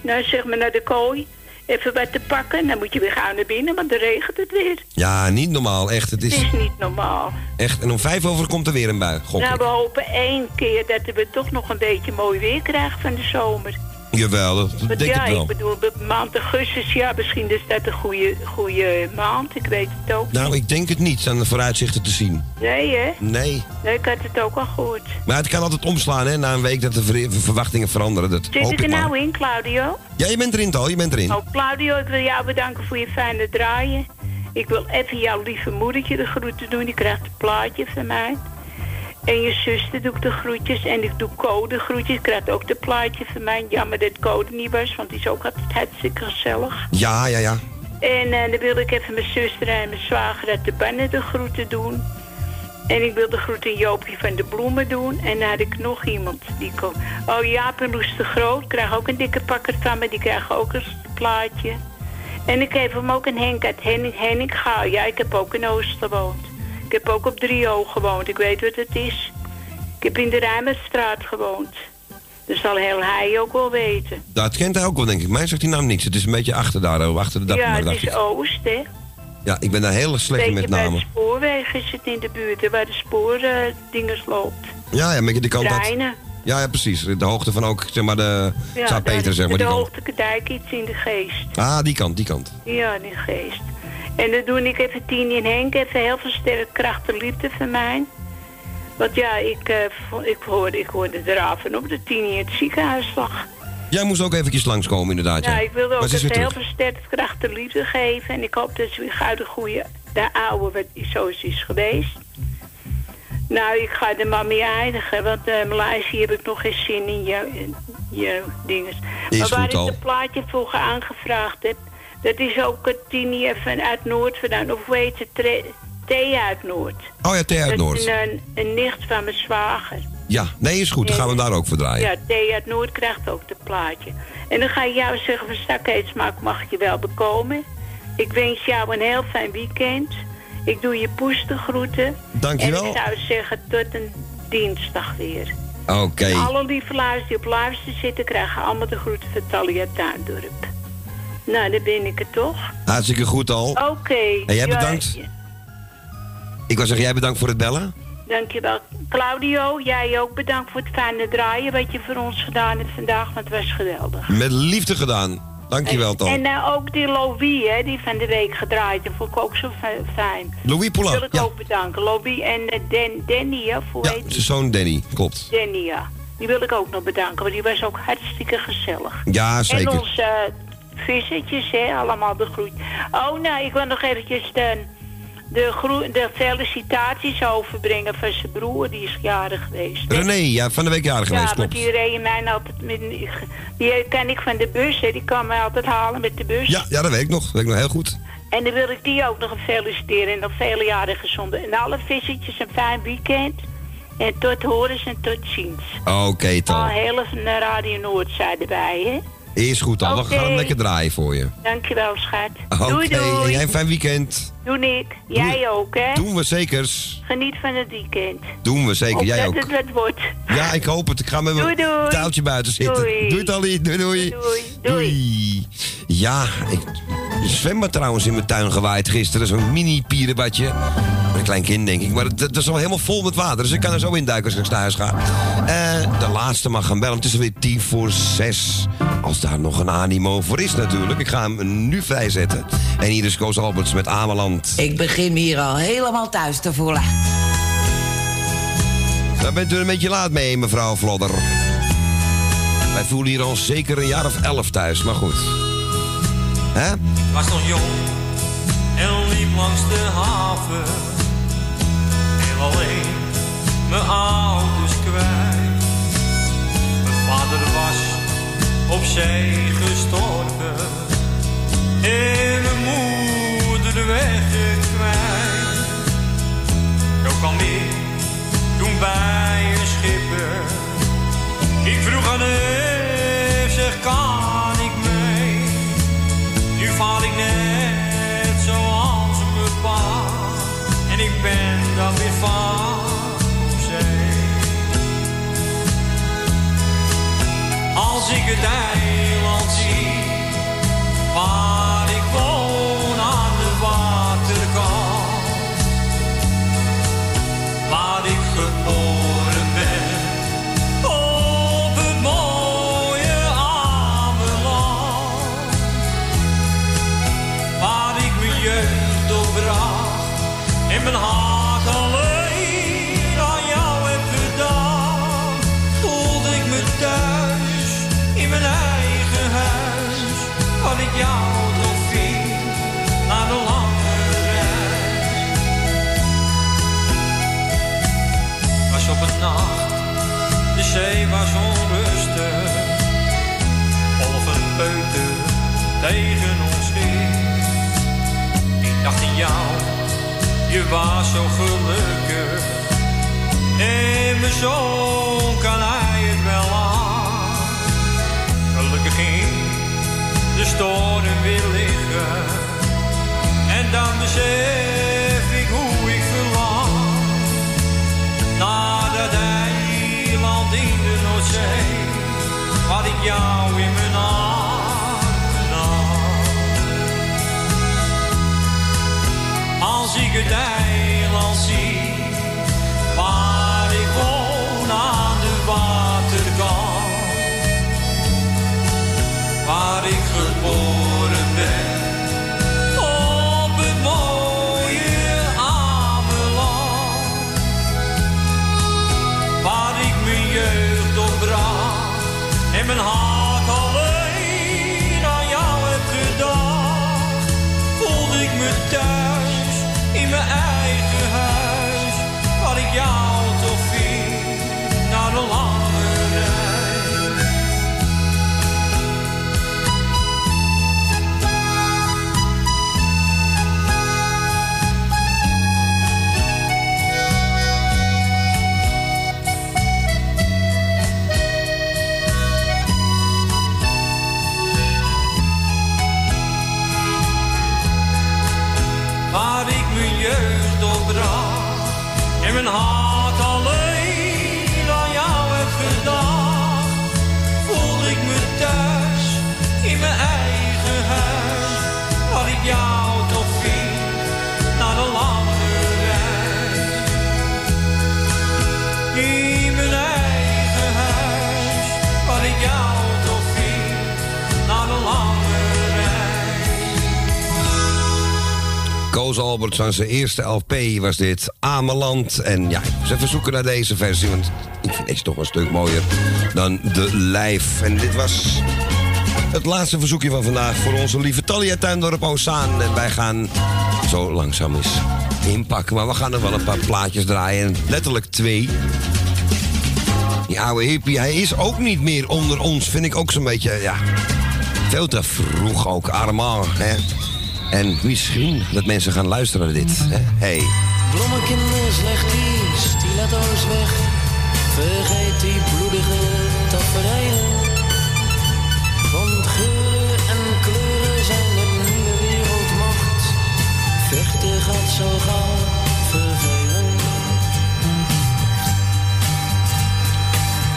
nou zeg maar naar de kooi. Even wat te pakken. Dan moet je weer gauw naar binnen, want dan regent het weer. Ja, niet normaal. Echt. Het Het is niet normaal. echt. En om vijf over komt er weer een bui. Gok nou, we hopen één keer dat we toch nog een beetje mooi weer krijgen van de zomer. Jawel, dat denk ja, ik wel. ik bedoel, maand augustus, ja, misschien is dat een goede, goede maand. Ik weet het ook. Nou, ik denk het niet aan de vooruitzichten te zien. Nee, hè? Nee. Nee, ik had het ook al gehoord. Maar het kan altijd omslaan, hè? Na een week dat de ver- verwachtingen veranderen. Dat Zit hoop ik ik er maar. nou in, Claudio? Ja, je bent erin, Tal. Je bent erin. Oh, Claudio, ik wil jou bedanken voor je fijne draaien. Ik wil even jouw lieve moedertje de groeten doen. Die krijgt een plaatje van mij. En je zuster doe ik de groetjes. En ik doe code de groetjes. Ik krijg ook de plaatje van mij. Jammer dat code niet was, want die is ook altijd hartstikke gezellig. Ja, ja, ja. En eh, dan wilde ik even mijn zuster en mijn zwager uit de bannen de groeten doen. En ik wil de groeten Joopje van de bloemen doen. En dan had ik nog iemand die komt. Oh, Jaap en Loes de Groot krijgen ook een dikke pakker van me. Die krijgen ook een plaatje. En ik geef hem ook een Henk uit Henning, Henning Gaal. Ja, ik heb ook in Oost gewoond. Ik heb ook op Drio gewoond. Ik weet wat het is. Ik heb in de Rijmerstraat gewoond. Dat zal heel hij ook wel weten. Dat kent hij ook wel, denk ik. Mij zegt die naam niets. Het is een beetje achter daar, achter de dak. ja, het is ik. Oost, hè. Ja, ik ben daar heel slecht met bij de namen. spoorweg is het in de buurt, waar de spoordingers loopt. Ja, ja, beetje de kant. Treinen. Ja, ja, precies. De hoogte van ook, zeg maar, de Ja, daar- zeg maar. De Die kant. Hoogtekendijk iets in de geest. Ah, die kant, die kant. Ja, in de geest. En dan doe ik even Tini en Henk even heel veel sterke kracht en liefde van mij. Want ja, ik, eh, ik, hoorde, ik hoorde eraf op dat Tini in het ziekenhuis lag. Jij moest ook eventjes langskomen, inderdaad. Ja, Ja, ik wilde ook even heel terug. veel sterke kracht en liefde geven. En ik hoop dat ze weer gauw de goede, de oude, wat zoals is geweest. Nou, ik ga maar mee eindigen, want uh, Maleisië heb ik nog geen zin in je, in je dinges. Is maar waar ik het plaatje voor aangevraagd heb, dat is ook het Tini vanuit Noord vandaan. Of heet het? Thea uit Noord. Oh ja, Thea uit Dat Noord. is een, een nicht van mijn zwager. Ja, nee, is goed. Dan gaan we daar ook voor draaien. Ja, Thea uit Noord krijgt ook het plaatje. En dan ga ik jou zeggen, van stakkeetsmaak mag je wel bekomen. Ik wens jou een heel fijn weekend. Ik doe je poes de groeten. Dankjewel. En ik zou zeggen, tot een dinsdag weer. Oké. Alle lieve die op luister zitten, krijgen allemaal de groeten van Talia Tuindorp. Nou, dan ben ik het toch. Hartstikke goed al. Oké. En jij Ja, bedankt. Ik wou zeggen, jij bedankt voor het bellen. Dankjewel. Claudio, jij ook bedankt voor het fijne draaien wat je voor ons gedaan hebt vandaag, want het was geweldig. Met liefde gedaan. Dankjewel, Tal. En eh, ook die Louis, hè, die van de week gedraaid heeft, vond ik ook zo fi- fijn. Louis Poulain, Wil ik ja. ook bedanken. Louis en eh, Dan, Danny, hè, hoe Ja, zijn zoon Danny, klopt. Danny, ja. Die wil ik ook nog bedanken, want die was ook hartstikke gezellig. Ja, zeker. En onze uh, vissertjes, hè, allemaal de groet. Oh, nou, ik wil nog eventjes de, de, de felicitaties overbrengen van zijn broer, die is jarig geweest. hè. René, ja, van de week jarig geweest, Ja, want die reed mij altijd met, die ken ik van de bus, hè. die kan mij altijd halen met de bus. Ja, ja, dat weet ik nog. Dat weet ik nog heel goed. En dan wil ik die ook nog feliciteren en nog vele jaren gezond. En alle visitjes een fijn weekend. En tot horens en tot ziens. Oké, Al Tal. heel even naar Radio Noordzij erbij, hè? Is goed, Tal. We Oké. gaan hem lekker draaien voor je. Dankjewel, schat. Oké, Doei, en doei. jij een fijn weekend. Doe ik. Jij ook, hè? Doen we zekers. Geniet van het weekend. Doen we zeker, jij ook. het wat wordt. Ja, ik hoop het. Ik ga met mijn touwtje buiten zitten. Doei. Doei, Tally. Doei, doei. Doei. Doei. Ja, ik, zwembad trouwens in mijn tuin gewaaid gisteren. Zo'n mini pierenbadje. Een klein kind, denk ik. Maar het, het is al helemaal vol met water. Dus ik kan er zo induiken als ik naar huis ga. Eh, de laatste mag gaan bellen. Het is alweer tien voor zes. Als daar nog een animo voor is natuurlijk. Ik ga hem nu vrijzetten. En hier is Koos Alberts met Ameland. Ik begin me hier al helemaal thuis te voelen. Daar bent u een beetje laat mee, mevrouw Vlodder. Wij voelen hier al zeker een jaar of elf thuis, maar goed. Hè? was nog jong en liep langs de haven. Heel alleen mijn ouders kwijt. Mijn vader was op zee gestorven en mijn moeder de weg kwam ik toen bij een schipper. Ik vroeg aan hem, zeg kan ik mee? Nu val ik net zoals mijn pa. En ik ben dan weer van op. Als ik het eiland zie, waar dacht jou, je was zo gelukkig. En mijn zoon kan hij het wel aan. Gelukkig ging de storm weer liggen. En dan besef ik hoe ik verlang. Naar dat eiland in de Noordzee. Waar ik jou in mijn armen Als ik het eiland zie, waar ik woon aan de waterkant, waar ik geboren en mijn Koos Alberts aan zijn eerste LP was dit Ameland. En ja, ik moest even zoeken naar deze versie, want ik vind deze toch een stuk mooier dan de live. En dit was het laatste verzoekje van vandaag voor onze lieve Talia Tuindorp Ozaan. En wij gaan zo langzaam eens inpakken, maar we gaan er wel een paar plaatjes draaien. Letterlijk twee. Die oude hippie, hij is ook niet meer onder ons, vind ik ook zo'n beetje, ja... Veel te vroeg ook, Armand, hè. En misschien dat mensen gaan luisteren naar dit. Hè? Hey. Bloemenkinders, leg die stiletto's weg. Vergeet die bloedige tafereelen. Want geuren en kleuren zijn de nieuwe wereldmacht. Vechten gaat zo gauw vervelen.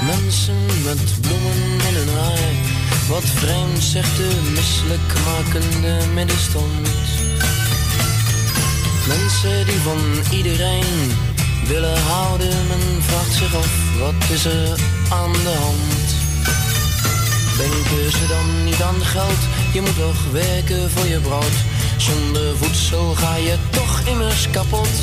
Mensen met bloemen in hun haar. Wat vreemd zegt de misselijkmakende middenstand. Mensen die van iedereen willen houden. Men vraagt zich af, wat is er aan de hand? Denken ze dan niet aan geld? Je moet toch werken voor je brood. Zonder voedsel ga je toch immers kapot.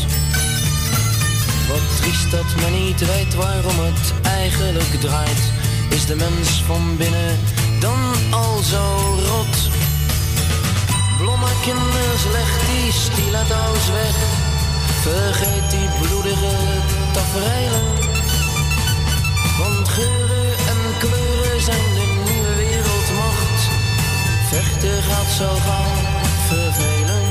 Wat triest dat men niet weet waarom het eigenlijk draait. Is de mens van binnen dan al zo rot? Blommekinders, leg die stiletto's weg. Vergeet die bloedige tafereelen. Want geuren en kleuren zijn de nieuwe wereldmacht. Vechten gaat zo gauw vervelen.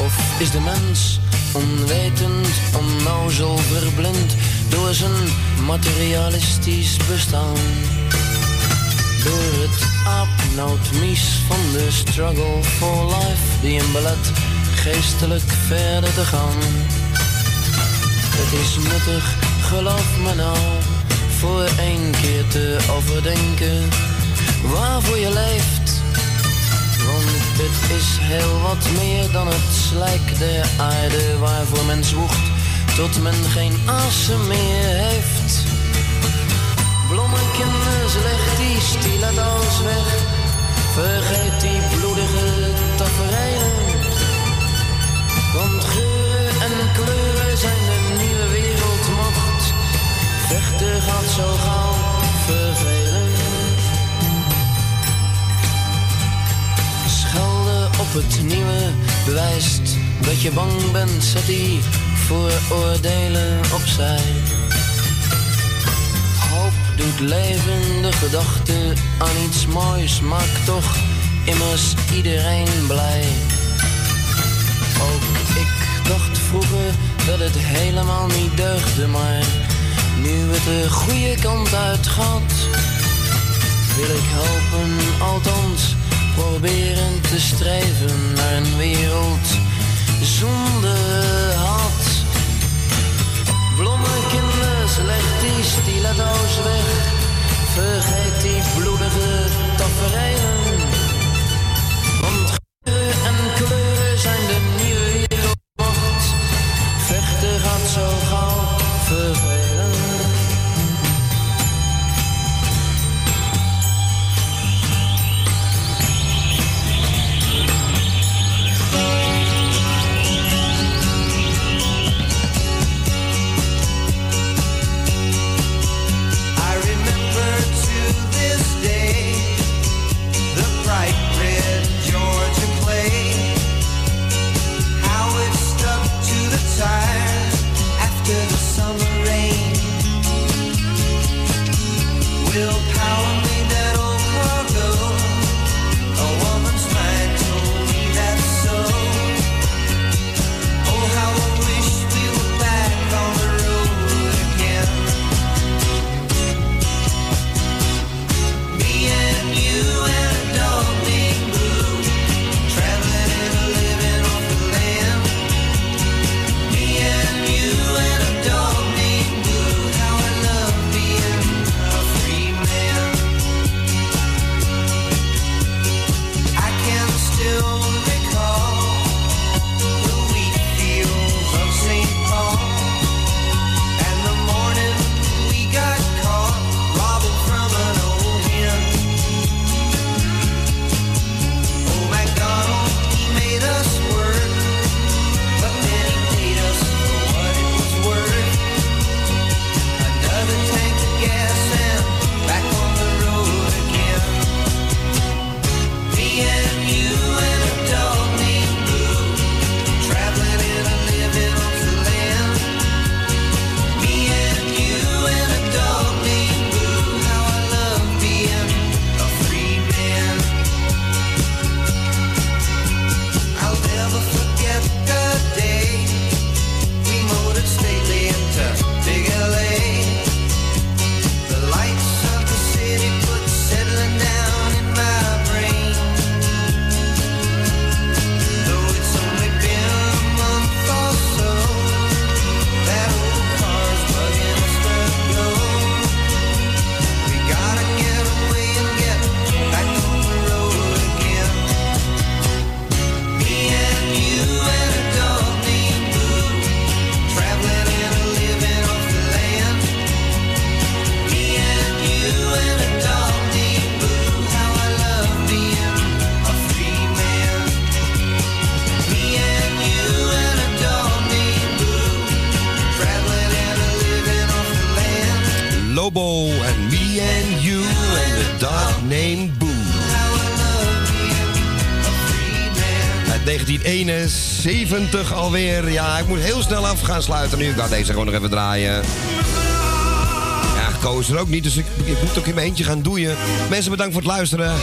Of is de mens onwetend, onnozel, verblind door zijn materialistisch bestaan? Door het aapnoodmies van de struggle for life die hem belet geestelijk verder te gaan. Het is nuttig, geloof me nou, voor één keer te overdenken waarvoor je leeft. Want het is heel wat meer dan het slijk der aarde waarvoor men zwoegt tot men geen asem meer heeft. Blommekinders, leg die stiletto's weg. Vergeet die bloedige tafereelen. Want geuren en kleuren zijn de nieuwe wereldmacht. Vechten gaat zo gauw vervelen. Schelden op het nieuwe bewijst dat je bang bent. Zet die vooroordelen opzij. Hoop doet leven, de gedachte aan iets moois maakt toch immers iedereen blij. Ook ik dacht vroeger dat het helemaal niet deugde, maar nu het de goede kant uit gaat, wil ik helpen, althans proberen te streven naar een wereld zonder haat. Leg die stiletto's weg. Vergeet die bloedige tafereelen. 1971 alweer. Ja, ik moet heel snel af gaan sluiten nu. Ik ga deze gewoon nog even draaien. Ja, Ko is er ook niet, dus ik, moet ook in mijn eentje gaan doeien. Mensen, bedankt voor het luisteren.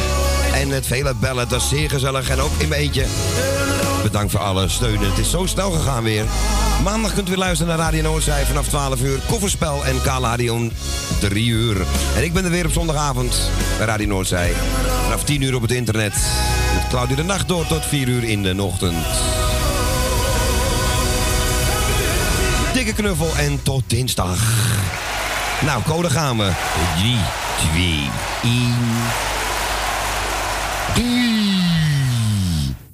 En het vele bellen, dat is zeer gezellig. En ook in mijn eentje. Bedankt voor alle steun. Het is zo snel gegaan weer. Maandag kunt u weer luisteren naar Radio Noordzij vanaf 12 uur. Kofferspel en Kaladio om 3 uur. En ik ben er weer op zondagavond bij Radio Noordzij. Vanaf 10 uur op het internet. Met Claudia de Nacht door tot 4 uur in de ochtend. Dikke knuffel en tot dinsdag. Nou, code gaan we. 3, 2, 1.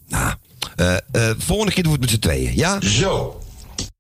Nou, eh, eh, volgende keer doen we het met z'n tweeën, ja? Zo.